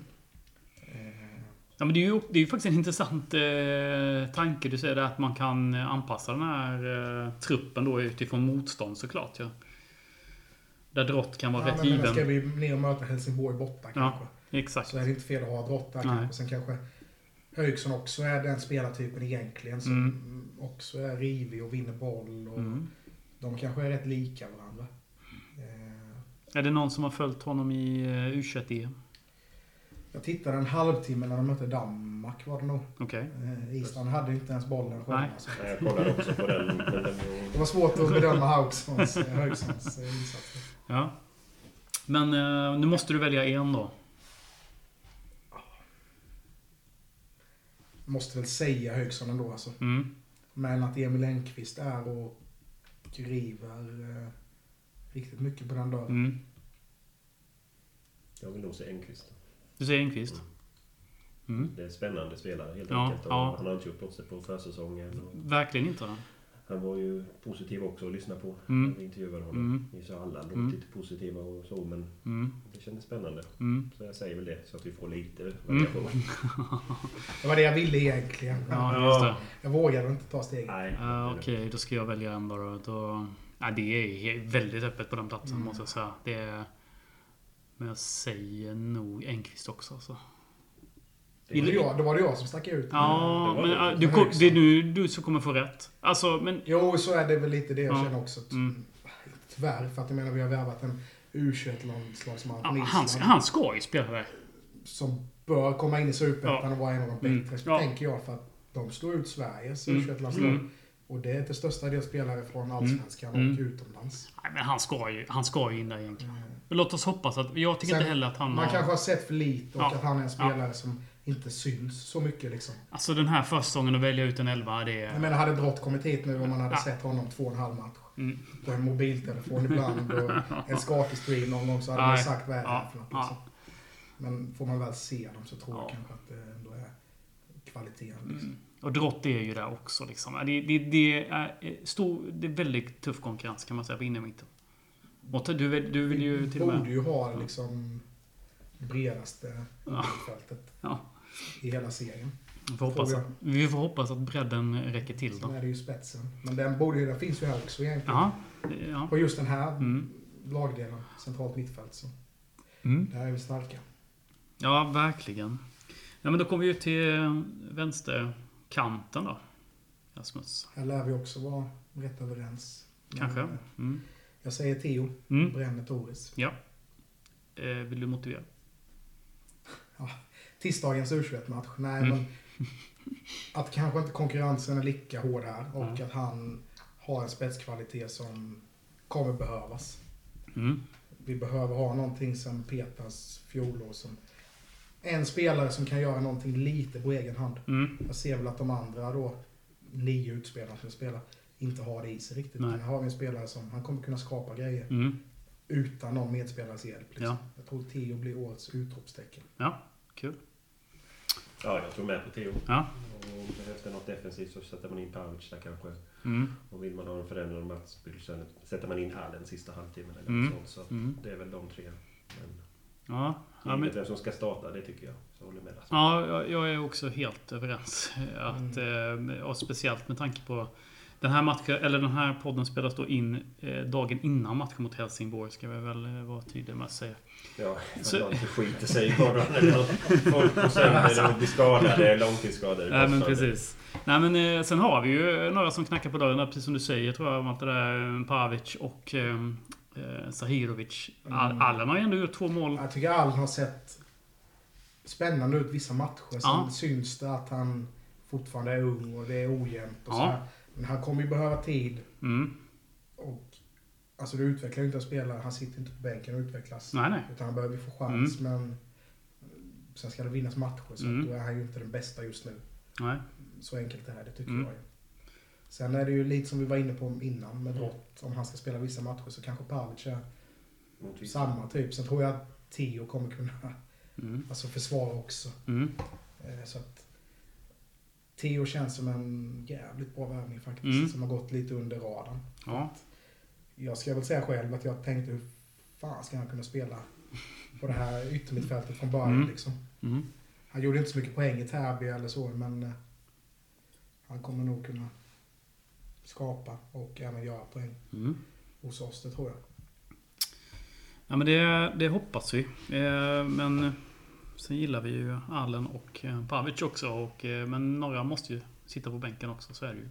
Ja, men det är ju det är ju faktiskt en intressant eh, tanke du säger där att man kan eh, anpassa den här eh, truppen då utifrån motstånd såklart. Ja. Där Drott kan vara ja, rätt men, men given. ska vi ner och möta Helsingborg borta kanske. Exakt. Så är det inte fel att ha Drott där kanske. Sen kanske Högson också är den spelartypen egentligen som Mm. också är rivig och vinner boll. Och Mm. De kanske är rätt lika varandra. Eh, Är det någon som har följt honom i eh, U21-EM? Jag tittade en halvtimme när de mötte Danmark var det nog. Okej. Eh, Island hade inte ens bollen själva. Nej. Så Nej, jag kollade också på den. Det var... svårt att bedöma Hauksons, eh, eh, insatser. Ja. Men eh, nu måste du välja en då. Måste väl säga Högson ändå alltså. Mm. Men att Emil Engqvist är och river eh, riktigt mycket på den dörren. Mm. Jag vill nog se Enqvist. Du säger Engqvist? Mm. Det är en spännande spelare helt Ja, enkelt. Ja. Han har inte gjort bort sig på försäsongen. Och Verkligen inte. Då. han var ju positiv också att lyssna på Mm. när vi intervjuade honom. Mm. Vi sa alla låtit Mm. positiva och så, men Mm. det kändes spännande. Mm. Så jag säger väl det, så att vi får lite Mm. variation. Det var det jag ville egentligen. Ja, just det. Jag vågade inte ta steget. Nej. Uh, Okej, då ska jag välja en då. då. Ja, det är väldigt öppet på den platsen Mm. måste jag säga. Det är... Men jag säger nog Engqvist också. alltså. Så. Det Då var, det jag, då var det jag som stack ut. Ja, det men det. du, kom, det är nu du som kommer få rätt. Alltså, men... Jo, så är det väl lite det jag Ja. känner också. Mm. Tyvärr, för att jag menar vi har värvat en U21-landslagsman Ja, han, han ska ju spela där. Som bör komma in i Superettan Ja. och vara en av de Mm. bättre, Ja. tänker jag. För att de slår ut Sveriges Mm. U21-landslag. Mm. Och det är till största del spelare från Allsvenskan Mm. och utomlands. Nej, men han ska ju, han ska ju in där egentligen. Mm. Men låt oss hoppas att... Jag tycker Sen- inte heller att han Man har... kanske har sett för lite och Ja. att han är en spelare som inte syns så mycket liksom. Alltså den här försäsongen att välja ut en elva, det är... Jag menar, hade Drott kommit hit nu och man hade Ja. sett honom två och en halv match. Mm. På en mobiltelefon ibland och en skakig stream någon gång så hade man sagt vad är det här Ja, för något ja. liksom. Men får man väl se dem så tror jag Ja. kanske att det ändå är kvaliteten. Liksom. Mm. Och Drott är ju där också. Liksom. Det, det, det, är stor, det är väldigt tuff konkurrens kan man säga på innermitten. Och du, du vill ju Vi till och borde med... ju ha liksom bredaste Ja. fältet Ja. i hela serien. Vi får, hoppas att, vi får hoppas att bredden räcker till Sen då. är det ju spetsen. Men den, borde ju, den finns ju här också egentligen. Det- ja. På just den här Mm. lagdelen, centralt mittfält, så Mm. där är vi starka. Ja, verkligen. Ja, men då kommer vi ut till vänsterkanten då. Rasmus. Här lär vi också vara rätt överens. Kanske. Mm. Jag säger Theo, Mm. bränner Toris. Eh, vill du motivera? Tisdagens U21-match, nej Mm. men att kanske inte konkurrensen är lika hård här och Mm. att han har en spetskvalitet som kommer behövas. Mm. Vi behöver ha någonting som Peters fjolår som en spelare som kan göra någonting lite på egen hand. Mm. Jag ser väl att de andra då, nio utspelare som spelar, inte har det i sig riktigt. Nej. Men här har vi en spelare som, han kommer kunna skapa grejer Mm. utan någon medspelares hjälp. Liksom. Ja. Jag tror Theo blir årets utropstecken. Ja, kul. Ja, jag tror med på Theo. Ja. Och behövs det något defensivt så sätter man in Pavic där kanske. Mm. Och vill man ha en förändrad matchbild så sätter man in Allen sista halvtimmen eller Mm. något sånt. Så Mm. det är väl de tre. Men Ja, ja, men, vem som ska starta, det tycker jag. Så håller jag med ja, jag- jag är också helt överens. Att, eh, och speciellt med tanke på den här, matchen, eller den här podden spelas då in eh, dagen innan matchen mot Helsingborg, ska vi väl eh, vara tydliga med att säga. Ja, Så- så... inte skiter sig i morgon eller. Folk går sönder och blir skadade, långtidsskadade. Nej men precis. Nej men sen har vi ju några som knackar på dörren precis som du säger tror jag. om Att det där Pavic och eh, eh, Sahirovic. All, Mm. Allen har ju ändå gjort två mål. Jag tycker Allen har sett spännande ut vissa matcher. Sen Ja. syns det att han fortfarande är ung och det är ojämnt och Ja. så här. Men han kommer ju behöva tid Mm. och Alltså du utvecklar ju inte en spelare, han sitter inte på bänken och utvecklas. Nej, nej. Utan han behöver ju få chans men Sen ska det vinnas matcher så Mm. då är han ju inte den bästa just nu. Nej. Så enkelt är det, tycker Mm. jag. Sen är det ju lite som vi var inne på innan med Drott. Om han ska spela vissa matcher så kanske Pavic är vissa. samma typ. Sen tror jag att Tio kommer kunna Mm. alltså försvara också. Mm. Eh, Så att Tio känns som en jävligt bra värvning faktiskt. Mm. Som har gått lite under radarn. Ja. Jag ska väl säga själv att jag tänkte hur fan ska han kunna spela på det här yttermittfältet från början Mm. liksom. Mm. Han gjorde inte så mycket poäng i Täby eller så men eh, han kommer nog kunna skapa och även göra poäng Mm. hos oss, det tror jag. Ja men det, det hoppas vi. Eh, Men sen gillar vi ju Allen och eh, Pavic också. Och, eh, men några måste ju sitta på bänken också, så är det ju.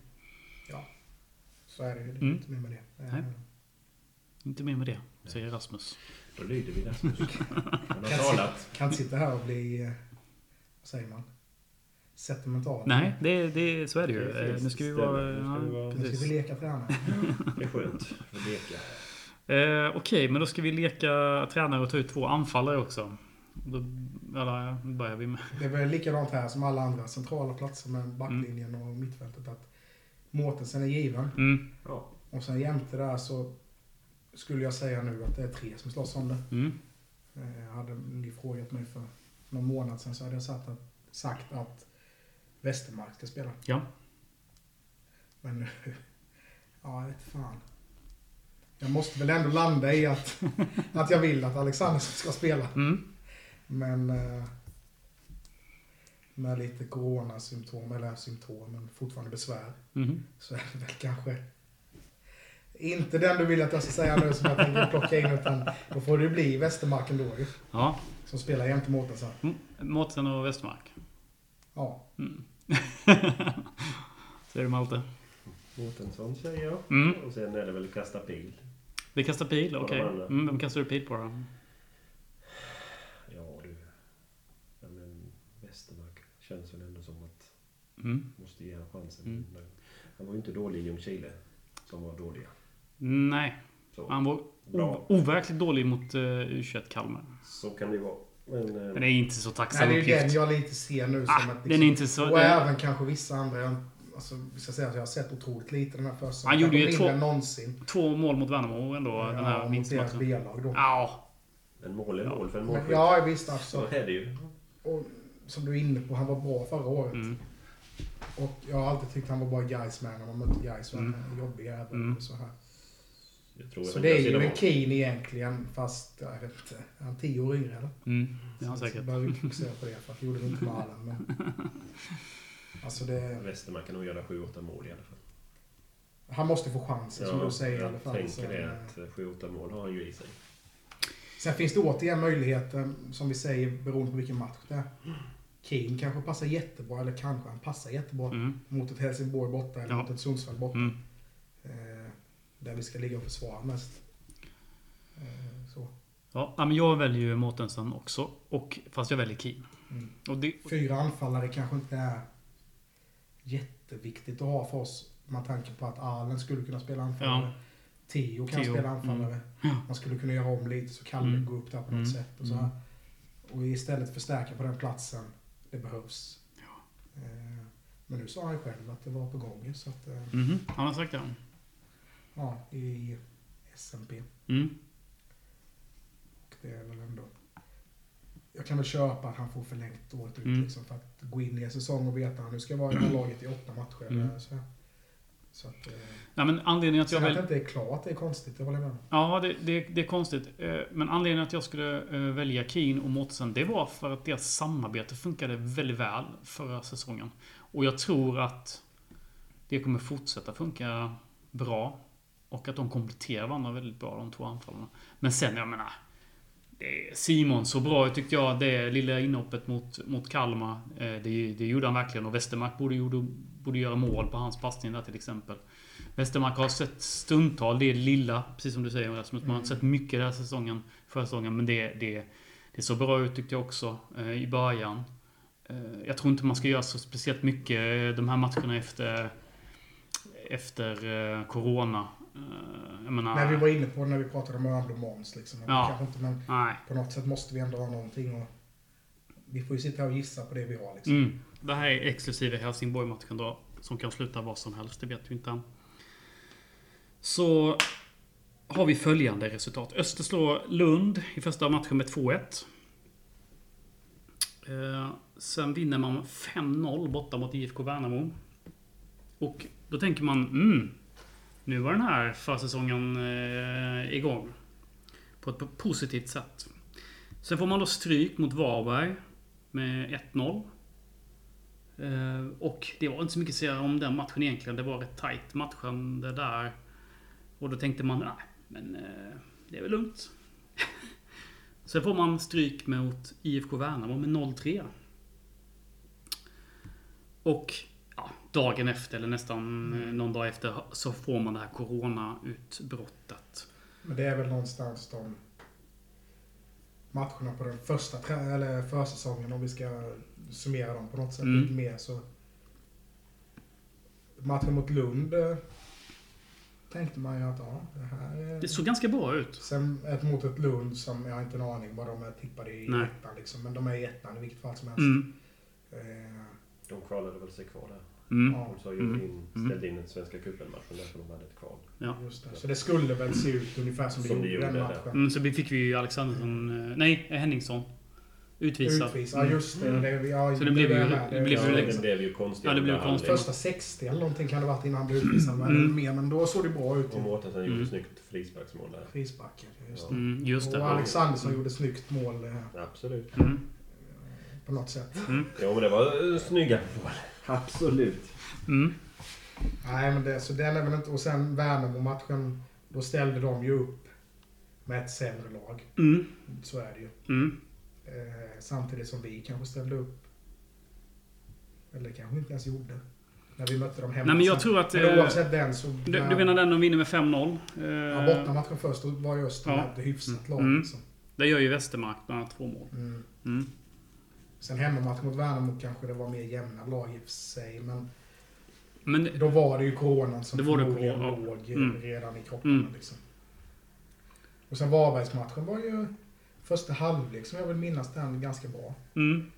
Så är det ju. Det är Mm. inte mer med det. Eh, Nej. Inte mer med det, säger Rasmus. Då lyder vi Rasmus. Han har talat. Kan sitta här och bli, eh, vad säger man? Sentimental. Nej, det, det, så är det ju. Det Eh, finns Nu ska vi vara... Nu ska Ja, vi vara- Nu ska vi leka tränare. Det är skönt att leka. Eh, Okej, men då ska vi leka tränare och ta ut två anfallare också. Då eller, börjar vi med... Det är väl likadant här som alla andra centrala platser med backlinjen och mittfältet. Att Mårtensen är given. Mm, Ja. Och sen jämte där så skulle jag säga nu att det är tre som slåss om det. mm, Eh, Hade ni frågat mig för någon månad sedan så hade jag sagt att, sagt att Westermark ska spela. ja. Men nu, ja, jag vet fan. Jag måste väl ändå landa i att, att jag vill att Alexandersson ska spela. Mm, Men eh, med lite coronasymptom, eller symptom, men fortfarande besvär, mhm. så är det väl kanske inte den du vill att jag ska säga nu som jag tänker plocka in, utan då får det bli Westermark ändå ju. Ja. Som spelar jämte Mårtensson. Mm, Mårtensson och Westermark. Ja. Mm. Säger du Malte? Mårtensson säger jag. Mm. Och sen är det väl kasta pil. Vi kastar pil, okej. andra. Mm, vem kastar du pil på då? Ja du. Ja, men Westermark känns väl ändå som att Mm. måste ge han chansen. Mm. Han var ju inte dålig i Ljungskile. Som var dåliga. Nej, Så, han var overkligt dålig mot uh, U21 Kalmar. så kan det ju vara. Men, eh, det är inte så Nej, tacksam det är ju den jag lite ser nu som Ah, att... liksom- den är inte så... och det- även kanske vissa andra. Jag, alltså, vi ska säga att jag har sett otroligt lite den här försäsongen. Han gjorde ju två- någonsin. Två mål mot Värnamo ändå, den här Ja, mot deras. B-lag då. Ja. en mål är Ja. mål för en Men, målskytt. ja, visst Så alltså. är det ju. Och som du är inne på, han var bra förra året. Mm. Och jag har alltid tyckt han var bra Gais med när man mötte Gais. Mm. Jobbig jävel Mm. och så här. Jag tror Så det är jag ju en. Keen egentligen, fast jag vet inte. Är han tio år yngre eller? Mm. Det är han Så- säkert. Så behöver vi inte fokusera på det, för att det gjorde vi inte med Allen. Men... Alltså det... Westermark kan nog göra 7-8 mål i alla fall. Han måste få chansen som du säger i alla jag fall. tänker Så, det eh, att 7-8 mål har han ju i sig. Sen finns det återigen möjligheter, som vi säger, beroende på vilken match det är. Keen kanske passar jättebra, eller kanske han passar jättebra Mm. mot ett Helsingborg borta eller Ja. mot ett Sundsvall borta. Mm. Där vi ska ligga och försvara mest. Eh, så. Ja, ja, men jag väljer ju Mårtensson också. Och, fast jag väljer Keen. Mm. Och det, Fyra anfallare kanske inte är jätteviktigt att ha för oss. Med tanke på att Allen skulle kunna spela anfallare. Ja. Tio kan Tio, spela anfallare. Ja. Man skulle kunna göra om lite så Kalle Mm. går upp där på något Mm. sätt. Och, så här. och istället förstärka på den platsen det behövs. Eh, men nu sa han själv att det var på gång. Så att, mhm, han har sagt det. Ja, i SMP. Mm. Och det är väl ändå... Jag kan väl köpa att han får förlängt året ut Mm. liksom, för att gå in i en säsong och veta att nu ska jag vara i det här laget i åtta matcher. Mm. Så så att, eh, Ja, men anledningen att jag sen att väljer... det inte är klart, det är konstigt. Det håller jag med om. Ja, det, det, det är konstigt. Eh, Men anledningen att jag skulle eh, välja Keen och Mårtensson, det var för att deras samarbete funkade väldigt väl förra säsongen. Och jag tror att det kommer fortsätta funka bra. Och att de kompletterar varandra väldigt bra, de två anfallarna. Men sen, jag menar... är Simon så bra tyckte jag, det lilla inhoppet mot, mot Kalmar. Eh, Det, det gjorde han verkligen. Och Westermark borde, gjorde, borde göra mål på hans passning där till exempel. Westermark har sett stundtal, det lilla, precis som du säger Rasmus. Man har inte sett mycket den här säsongen, förra säsongen. Men det, det, det såg bra ut tyckte jag också eh, i början. Eh, Jag tror inte man ska göra så speciellt mycket de här matcherna efter, efter Corona. Eh, menar... Men vi var inne på det när vi pratade om Örebro Måns liksom. Ja. Kanske inte, men Nej. på något sätt måste vi ändå ha någonting. Och vi får ju sitta här och gissa på det vi har liksom. Mm. Det här är exklusive Helsingborg-matchen då. Som kan sluta vad som helst, det vet vi inte än. Så har vi följande resultat. Öster slår Lund i första matchen med 2-1. Eh, sen vinner man 5-0 borta mot IFK Värnamo. Och då tänker man, mm, nu var den här försäsongen eh, igång. På ett positivt sätt. Sen får man då stryk mot Varberg med 1-0. Eh, och det var inte så mycket att säga om den matchen egentligen. Det var rätt tight matchen det där. Och då tänkte man, nej, men eh, det är väl lugnt. Sen får man stryk mot IFK Värnamo med 0-3. Och dagen efter, eller nästan eh, någon dag efter, så får man det här Corona-utbrottet. Men det är väl någonstans de matcherna på den första eller försäsongen om vi ska summera dem på något sätt Mm. lite mer så. Matchen mot Lund eh, tänkte man ju att ja, det här är... Det såg ganska bra ut. Sen ett mot ett Lund som jag har inte en aning vad de är tippade i Nej. ettan liksom. Men de är i ettan i vilket fall som helst. Mm. Eh, De kvalade väl sig kvar där. Mm. Ja. De sa ju Mm. in, Mm. ställde in den svenska cupen-matchen därför de hade ett kval. Ja. just det. Så det skulle väl se ut ungefär som det Som gjorde det den gjorde, matchen. Mm, så vi fick vi ju Alexandersson... eh, Nej, Henningsson. Utvisad. Utvis, ja Mm. just det. det ja, Så det blev ju- är med. det blev Ja, ju det liksom- blev ju konstigt. Ja, det blev konstigt. Första 60 eller någonting kan det ha varit innan han blev utvisad. Men, Mm. mer, men då såg det bra ut. Och Mårtensson gjorde Mm. snyggt frisparksmål där. Frisbacken, just Ja. det. Mm, just det. Och Alexandersson gjorde snyggt mål eh, Absolut. Mm. på något sätt. Mm. Ja, men det var uh, snygga mål. Absolut. Mm. Nej, men det, så den är väl inte... Och sen Värnamo-matchen, då ställde de ju upp med ett sämre lag. Mm. Så är det ju. Mm. Eh, samtidigt som vi kanske ställde upp. Eller kanske inte ens gjorde. När vi mötte dem hemma. Nej, men jag Sen- tror att... Men eh, oavsett den så... Du, du menar den de vinner med 5-0? Ja, Eh, bortamatchen först, då var ju Öster Ja. ett hyfsat lag. Mm. Liksom. Där gör ju Westermark bland annat två mål. Mm. Sen hemmamatchen mot Värnamo kanske det var mer jämna lag i och för sig. Men Men då var det ju coronan som Det var det förmodligen corona. låg Mm. redan i kropparna. Mm. Liksom. Och sen Varbergsmatchen var ju första halvlek som jag vill minnas den ganska bra. mm.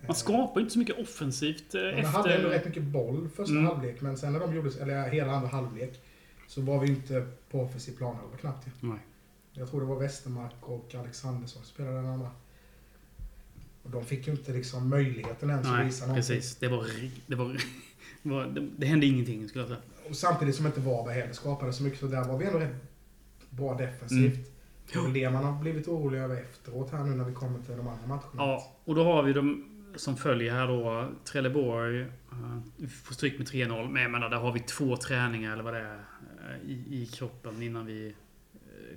Eh, man skapar ju inte så mycket offensivt eh, De hade ändå rätt efter... mycket boll första Mm. halvlek, men sen när de gjorde, eller hela andra halvlek, så var vi inte på offensiv plan eller knappt. Nej. Jag tror det var Westermark och Alexandersson som spelade den andra. Och de fick ju inte liksom möjligheten ens att Nej, visa någonting. precis. Det var... Det, var, det, var det, det hände ingenting skulle jag säga. Och samtidigt som inte Varberg heller skapade så mycket, så där var vi ändå rätt bra defensivt. Mm. Det är det man har blivit orolig över efteråt här nu när vi kommer till de andra matcherna. Ja, och då har vi de som följer här då. Trelleborg. eh, Vi får stryk med 3-0. Men jag menar, där har vi två träningar eller vad det är. eh, I, i kroppen innan vi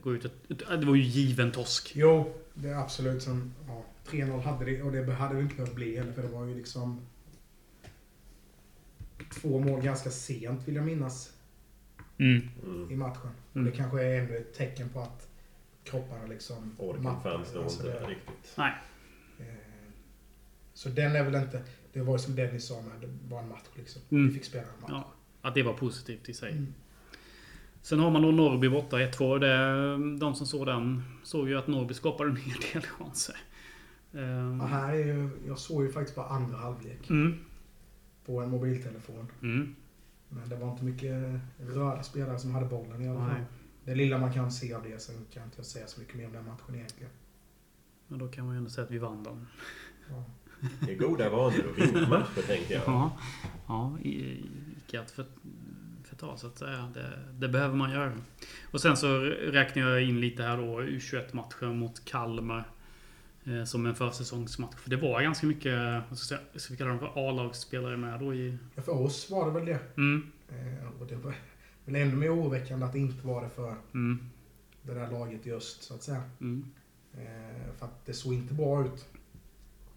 går ut. ett- Det var ju given torsk. Jo, det är absolut som... Ja, 3-0 hade det och det hade det inte behövt bli heller för det var ju liksom... Två mål ganska sent vill jag minnas Mm. Mm. i matchen. Mm. Och det kanske är ännu ett tecken på att kropparna liksom... Orken fanns nog Alltså inte det- riktigt. Nej. Eh, Så den är väl inte... Det var ju som Dennis sa med, det var en match liksom. Mm. Vi fick spela en match. Ja, att det var positivt i sig. Mm. Sen har man då Norrby borta 1-2. Det, de som såg den såg ju att Norrby skapade en hel del chanser. Ehm, Ja, här är ju, jag såg ju faktiskt bara andra halvlek Mm. på en mobiltelefon. Mm. Men det var inte mycket röda spelare som hade bollen i alla fall. Nej. Det lilla man kan se av det, sen kan inte jag säga så mycket mer om den matchen egentligen. Men då kan man ju ändå säga att vi vann den. Ja. Det är goda vanor att vinna matcher, tänker jag. Ja, ja i- icke att för, förta så att säga. Det, det behöver man göra. Och sen så räknar jag in lite här då U21-matchen mot Kalmar. Eh, som en försäsongsmatch. För det var ganska mycket, vad ska, jag ska vi kalla dem för A-lagsspelare med då i... Ja, För oss var det väl det. Mm, Eh, och det var väl ännu mer oroväckande att det inte var det för mm, det där laget i öst, så att säga. mm. Eh, för att det såg inte bra ut.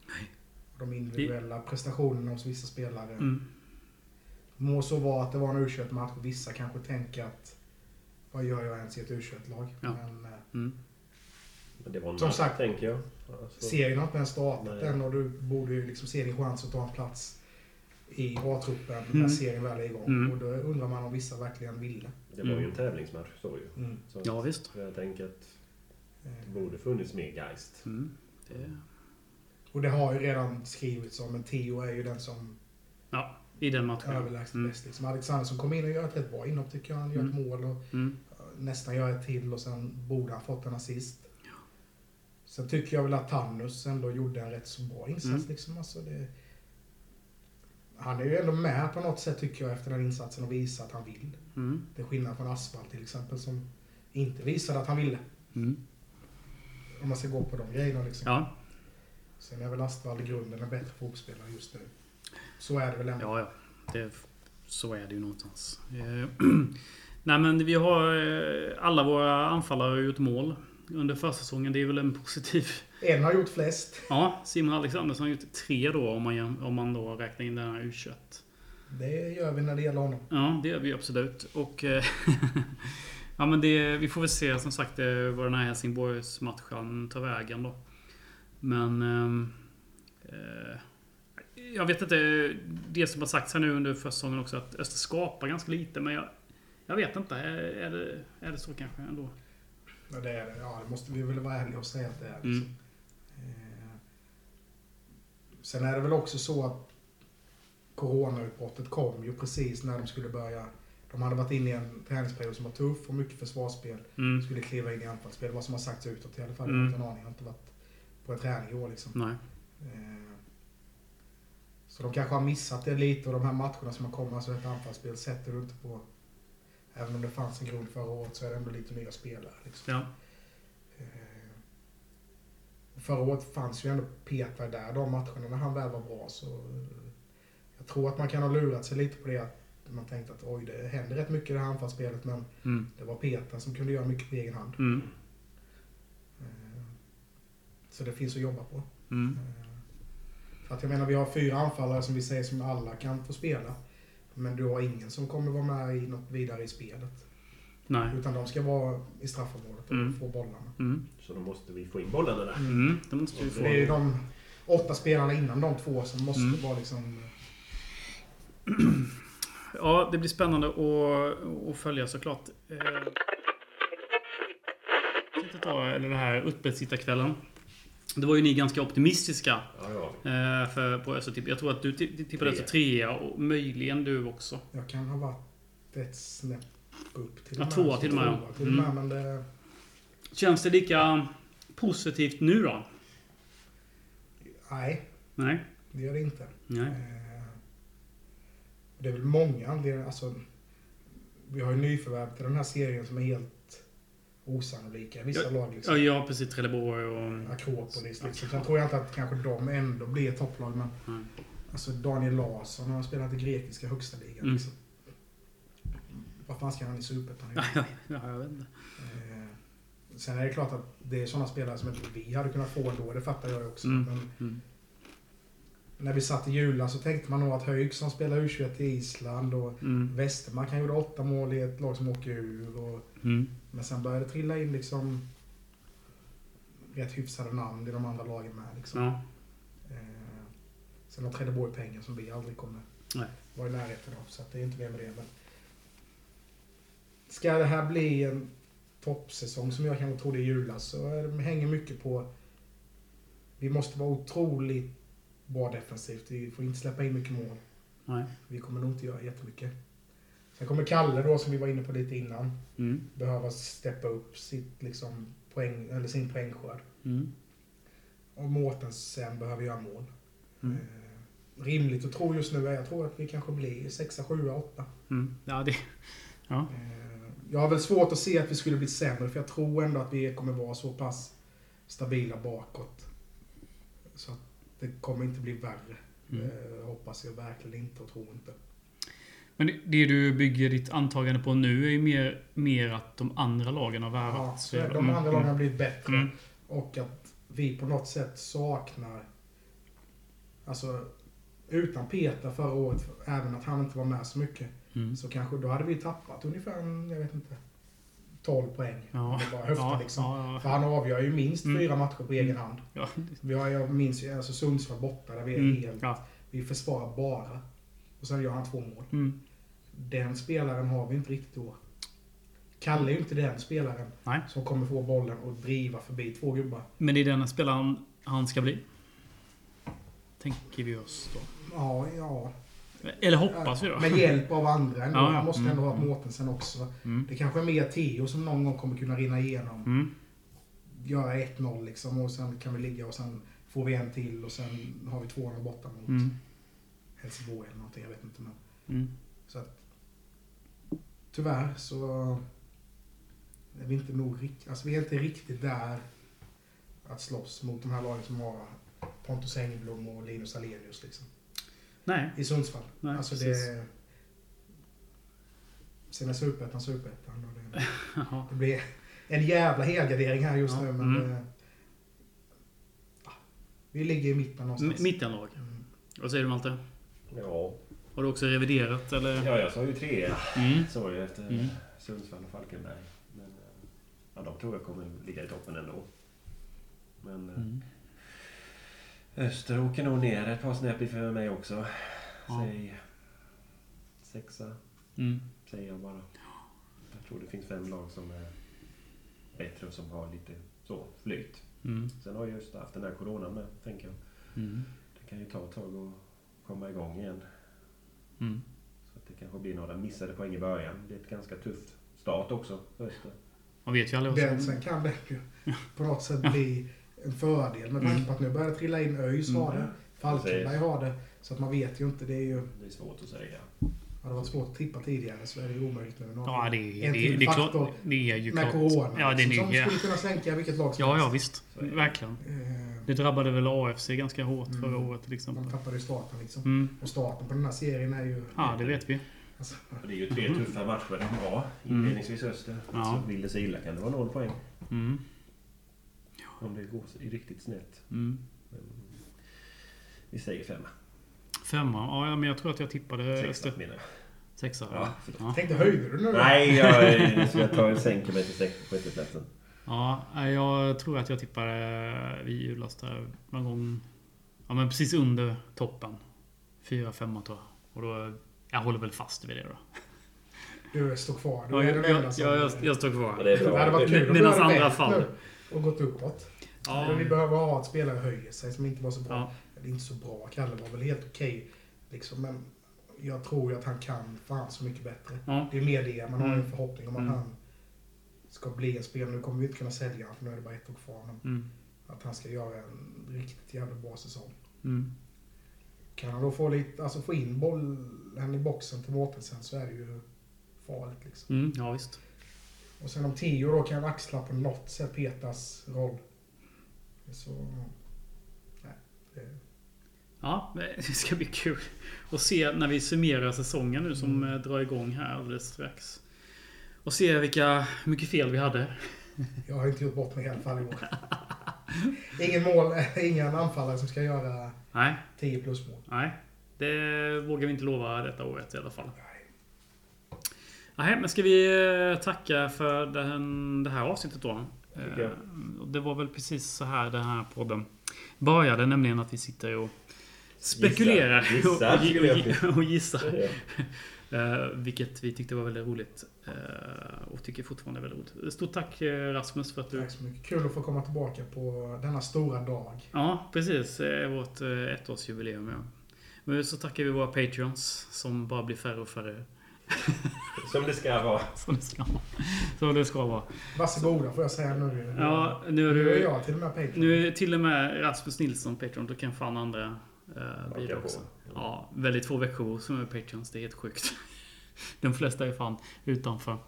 Nej. De individuella prestationerna hos vissa spelare. Mm. Må så vara att det var en U21-match och vissa kanske tänker att vad gör jag ens i ett U21-lag? Ja. Men eh, Mm. Men det var en Som match, sagt, tänker jag. Alltså, Serien har inte ens startat Nej. än och du borde ju liksom se din chans att ta en plats i A-truppen Mm. när serien väl är igång. Mm. Och då undrar man om vissa verkligen ville. det var ju Mm. en tävlingsmatch, så ju. Mm. Så Ja, visst. jag tänker att Eh, det borde funnits mer Geist. Mm. Det, Och det har ju redan skrivits om, men Theo är ju den som ja, i den matchen. överlägset Mm. bäst. Liksom. Alexandersson kom in och gör ett rätt bra inhopp tycker jag. Han gör ett Mm. mål och Mm. nästan gör ett till och sen borde han fått en assist. Sen tycker jag väl att Tannus ändå gjorde en rätt så bra insats. Mm. Liksom. Alltså det, han är ju ändå med på något sätt tycker jag efter den insatsen och visar att han vill. Mm. Det är skillnad från Asfalt till exempel som inte visade att han ville. Mm. Om man ska gå på de grejerna liksom. Ja, Sen är väl Asfalt i grunden en bättre fotbollsspelare just nu. Så är det väl ändå. ja, ja. Det, så är det ju någonstans. Eh, Nej men vi har eh, alla våra anfallare har gjort mål under försäsongen. Det är väl en positiv... En har gjort flest. Ja, Simon Alexandersson har gjort tre då om man, om man då räknar in den här U21. Det gör vi när det gäller honom. Ja, det gör vi absolut. Och... eh, ja, men det, vi får väl se som sagt vad den här Helsingborgsmatchen tar vägen då. Men... ehm, Eh, jag vet inte. Det som har sagts här nu under försäsongen också att Öster skapar ganska lite. Men jag, jag vet inte. Är, är, det, är det så kanske ändå? Ja, det är det. Ja, det måste vi väl vara ärliga och säga att det är. Mm. Liksom. Eh, sen är det väl också så att Coronautbrottet kom ju precis när de skulle börja. De hade varit inne i en träningsperiod som var tuff och mycket försvarsspel. Mm. Skulle kliva in i anfallsspel. Vad som har sagts utåt i alla fall. Mm. Jag har inte en aning. Jag har inte varit på en träning i år liksom. Nej. Eh, Så de kanske har missat det lite och de här matcherna som har kommit, alltså ett anfallsspel sätter du inte på... Även om det fanns en grund förra året så är det ändå lite nya spelare. Liksom. Ja. Eh, Förra året fanns ju ändå Petar där de matcherna när han väl var bra så... eh, Jag tror att man kan ha lurat sig lite på det att man tänkte att oj, det händer rätt mycket i det här anfallsspelet men Mm. det var Petar som kunde göra mycket på egen hand. Mm. Eh, Så det finns att jobba på. Mm. För att jag menar, vi har fyra anfallare som vi säger som alla kan få spela. Men du har ingen som kommer vara med i något vidare i spelet. Nej. Utan de ska vara i straffområdet och Mm. få bollarna. Mm. Så då måste vi få in bollarna där. Mm. Det måste vi Så det är ju få. de åtta spelarna innan de två som måste Mm. vara liksom... Ja, det blir spännande att, att följa såklart. Eh, eller det här uppesittarkvällen. Det var ju ni ganska optimistiska Ja, ja. eh, för, på. Jag tror att du ti- tippade Tre. Öster trea och möjligen du också. Jag kan ha varit ett snäpp upp till Ja, tvåa till och med, ja. Till Mm. men det... Känns det lika positivt nu då? Nej, Nej? det gör det inte. Nej. Eh, Det är väl många anledningar. Alltså, vi har ju nyförvärv till den här serien som är helt osannolika i vissa lag. Ja, Liksom. ja precis. Trelleborg och... Akropolis. Liksom. Sen tror jag inte att kanske de ändå blir topplag. Men Nej. alltså Daniel Larsson har spelat i grekiska högsta ligan. Mm. Liksom. Vad fan ska han i Superettan Ja, ja, ja, jag vet inte. Eh, Sen är det klart att det är sådana spelare som inte vi hade kunnat få ändå. Det fattar jag också. Mm. Men Mm. när vi satt i julen så tänkte man nog att Höjk som spelar U21 i Island och Mm. Westermark han gjorde åtta mål i ett lag som åker ur. Och, Mm. Men sen började det trilla in liksom rätt hyfsade namn i de andra lagen med. Liksom. Ja. Eh, sen har Trelleborg pengar som vi aldrig kommer Nej. vara i närheten av. Så det är inte mer med det. Men ska det här bli en toppsäsong som jag kanske trodde i julas så är det hänger mycket på... Vi måste vara otroligt bra defensivt. Vi får inte släppa in mycket mål. Nej. Vi kommer nog inte göra jättemycket. Sen kommer Kalle då, som vi var inne på lite innan, Mm. behöva steppa upp sitt, liksom, poäng, eller sin poängskörd. Mm. Och Mårtensen behöver göra mål. Mm. Eh, rimligt att tro just nu är jag tror att vi kanske blir sexa, sjua, åtta. Mm. Ja, det... Ja. Eh, jag har väl svårt att se att vi skulle bli sämre, för jag tror ändå att vi kommer vara så pass stabila bakåt. Så att det kommer inte bli värre. Mm. Eh, hoppas jag verkligen inte och tror inte. Men det- du bygger ditt antagande på nu är ju mer, mer att de andra lagen har värvat. Ja, de mm, andra mm. lagen har blivit bättre. Mm. Och att vi på något sätt saknar... Alltså, utan Peter förra året, även att han inte var med så mycket, Mm. så kanske då hade vi tappat ungefär, jag vet inte, 12 poäng. Ja. Det bara höfta Ja, liksom. ja. För han avgör ju minst Mm. fyra matcher på egen hand. Ja, Vi har, jag minns ju alltså Sundsvall borta där vi är mm, helt... ja. Vi försvarar bara. Och sen gör han två mål. Mm. Den spelaren har vi inte riktigt år. Kalle är ju inte den spelaren Nej. som kommer få bollen och driva förbi två gubbar. Men det är den spelaren han ska bli. Tänker vi oss då. Ja, ja. Eller hoppas vi då. Med hjälp av andra ändå. Ja, ja. Han måste ändå Mm, ha Mårtensen också. Mm. Det kanske är mer Theo som någon gång kommer kunna rinna igenom. Mm. Göra 1-0 liksom och sen kan vi ligga och sen får vi en till och sen har vi 2-0 borta mot Mm. Helsingborg eller någonting. Jag vet inte men. Mm. Så att, tyvärr så är vi inte nog riktigt, alltså vi är inte riktigt där att slåss mot de här lagen som har Pontus Engblom och Linus Alenius liksom. Nej. I Sundsvall. Nej, alltså precis. det... Sen är superettan superettan. Det, det blir en jävla helgardering här just Ja, nu men... mm. Det, vi ligger i mitten M- någonstans. Mittenlag. Mm. Vad säger du Malte? Ja. Har du också reviderat eller? ja, jag sa ju tre. Mm. Så ju efter Mm. Sundsvall och Falkenberg. Men eh, ja, de tror jag kommer ligga i toppen ändå. Men eh, Mm. Öster åker nog ner ett par snäpp för mig också. Ja. Säg sexa, Mm. säger jag bara. Jag tror det finns fem lag som är bättre och som har lite så flyt. Mm. Sen har ju Öster haft den här coronan med, tänker jag. Mm. Det kan ju ta ett tag att komma igång igen. Mm. Så att det kanske blir några missade poäng i början. Det är ett ganska tuff start också. Man vet ju aldrig vad som... sen kan det ju på något sätt bli en fördel med tanke på att nu börjar det trilla in ÖIS har det. Falkenberg Precis. har det. Så att man vet ju inte. Det är ju... Det är svårt att säga. Hade det varit svårt att tippa tidigare så är det ju omöjligt nu. Ja, det är, En det, till det faktor Det är ju med klart. corona. Ja, det är liksom, som ju... skulle kunna sänka vilket lag som Ja, ja helst. visst. Så är det. Verkligen. Eh, Det drabbade väl AFC ganska hårt Mm. förra året till exempel. De tappade ju starten liksom. Mm. Och starten på den här serien är ju... Ja, det vet vi. Alltså, det är ju tre tuffa matcher de har. Mm. Inledningsvis Öster. Ja. Så vill det sig illa kan det vara noll poäng. Mm. Om det går i riktigt snett. Mm. Men vi säger femma. Femma. Ja, men jag tror att jag tippade Sexa Öster. menar jag. Sexa. Ja, Ja. tänkte, höjde du nu? Nej, jag ska ta en sänker mig till sex- sjätteplatsen. Ja, jag tror att jag tippade vid julas där någon gång. Ja, men precis under toppen. Fyra, femma tror jag. Och då... Jag håller väl fast vid det då. Du står kvar. Du Ja, är jag, den jag, jag, jag, jag står Ja, kvar. det är det hade varit kul Medan andra nu Och gått uppåt. Ja. Men Vi behöver ha att spelare höjer sig som inte var så bra. Ja. Eller inte så bra. Kalle var väl helt okej. liksom, men jag tror ju att han kan fan så mycket bättre. Ja. Det är mer det. Man har ju en Mm. förhoppning om att Mm. han ska bli en spelare. Nu kommer vi inte kunna sälja för nu är det bara ett år kvar. Mm. att han ska göra en riktigt jävla bra säsong. Mm. Kan han då få, lite, alltså få in bollen i boxen till Mårtensen så är det ju farligt. Liksom. Mm. Ja, visst. Och sen om Tio då kan axla på något sätt Petas roll. Så... Nej, det, Ja, det ska bli kul att se när vi summerar säsongen nu som Mm. eh, drar igång här alldeles strax. Och se vilka, hur mycket fel vi hade. jag har inte gjort bort mig i alla fall i år. Ingen mål, ingen anfallare som ska göra Nej, 10 plus mål. nej. Det vågar vi inte lova detta året i alla fall. Nej. Nej, men ska vi eh, tacka för den, det här avsnittet då? Eh, och Det var väl precis så här den här podden började, nämligen att vi sitter och spekulerar Gissar. Gissar, och, jag och, och gissar. Eh, vilket vi tyckte var väldigt roligt. eh, och tycker fortfarande är väldigt roligt. Stort tack eh, Rasmus för att du... Tack så mycket. Kul att få komma tillbaka på denna stora dag. Ja, precis. Det är vårt eh, ettårsjubileum. Ja. Men så tackar vi våra Patreons som bara blir färre och färre. Som det ska vara. Som det ska vara. Som det ska vara. Varsågoda får jag säga nu. Ja, nu är nu är du... jag till och med Patreon. Nu är till och med Rasmus Nilsson Patreon. Då kan fan andra eh, bli det också. Ja, väldigt få veckor som är Patreons. Det är helt sjukt. De flesta är fan utanför.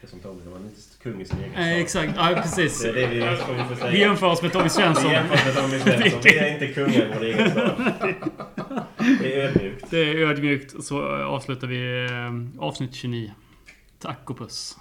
Det är som Tommy, man inte är kung i sin egen Nej, stad. exakt. Ja, precis. Det är det vi får vi säga. Vi jämför oss med Tommy Vi Svensson. jämför med Tommy Svensson. Vi är inte kungar i vår egen stad. Det är ödmjukt. Det är ödmjukt. Så avslutar vi eh, avsnitt 29. Tack och puss.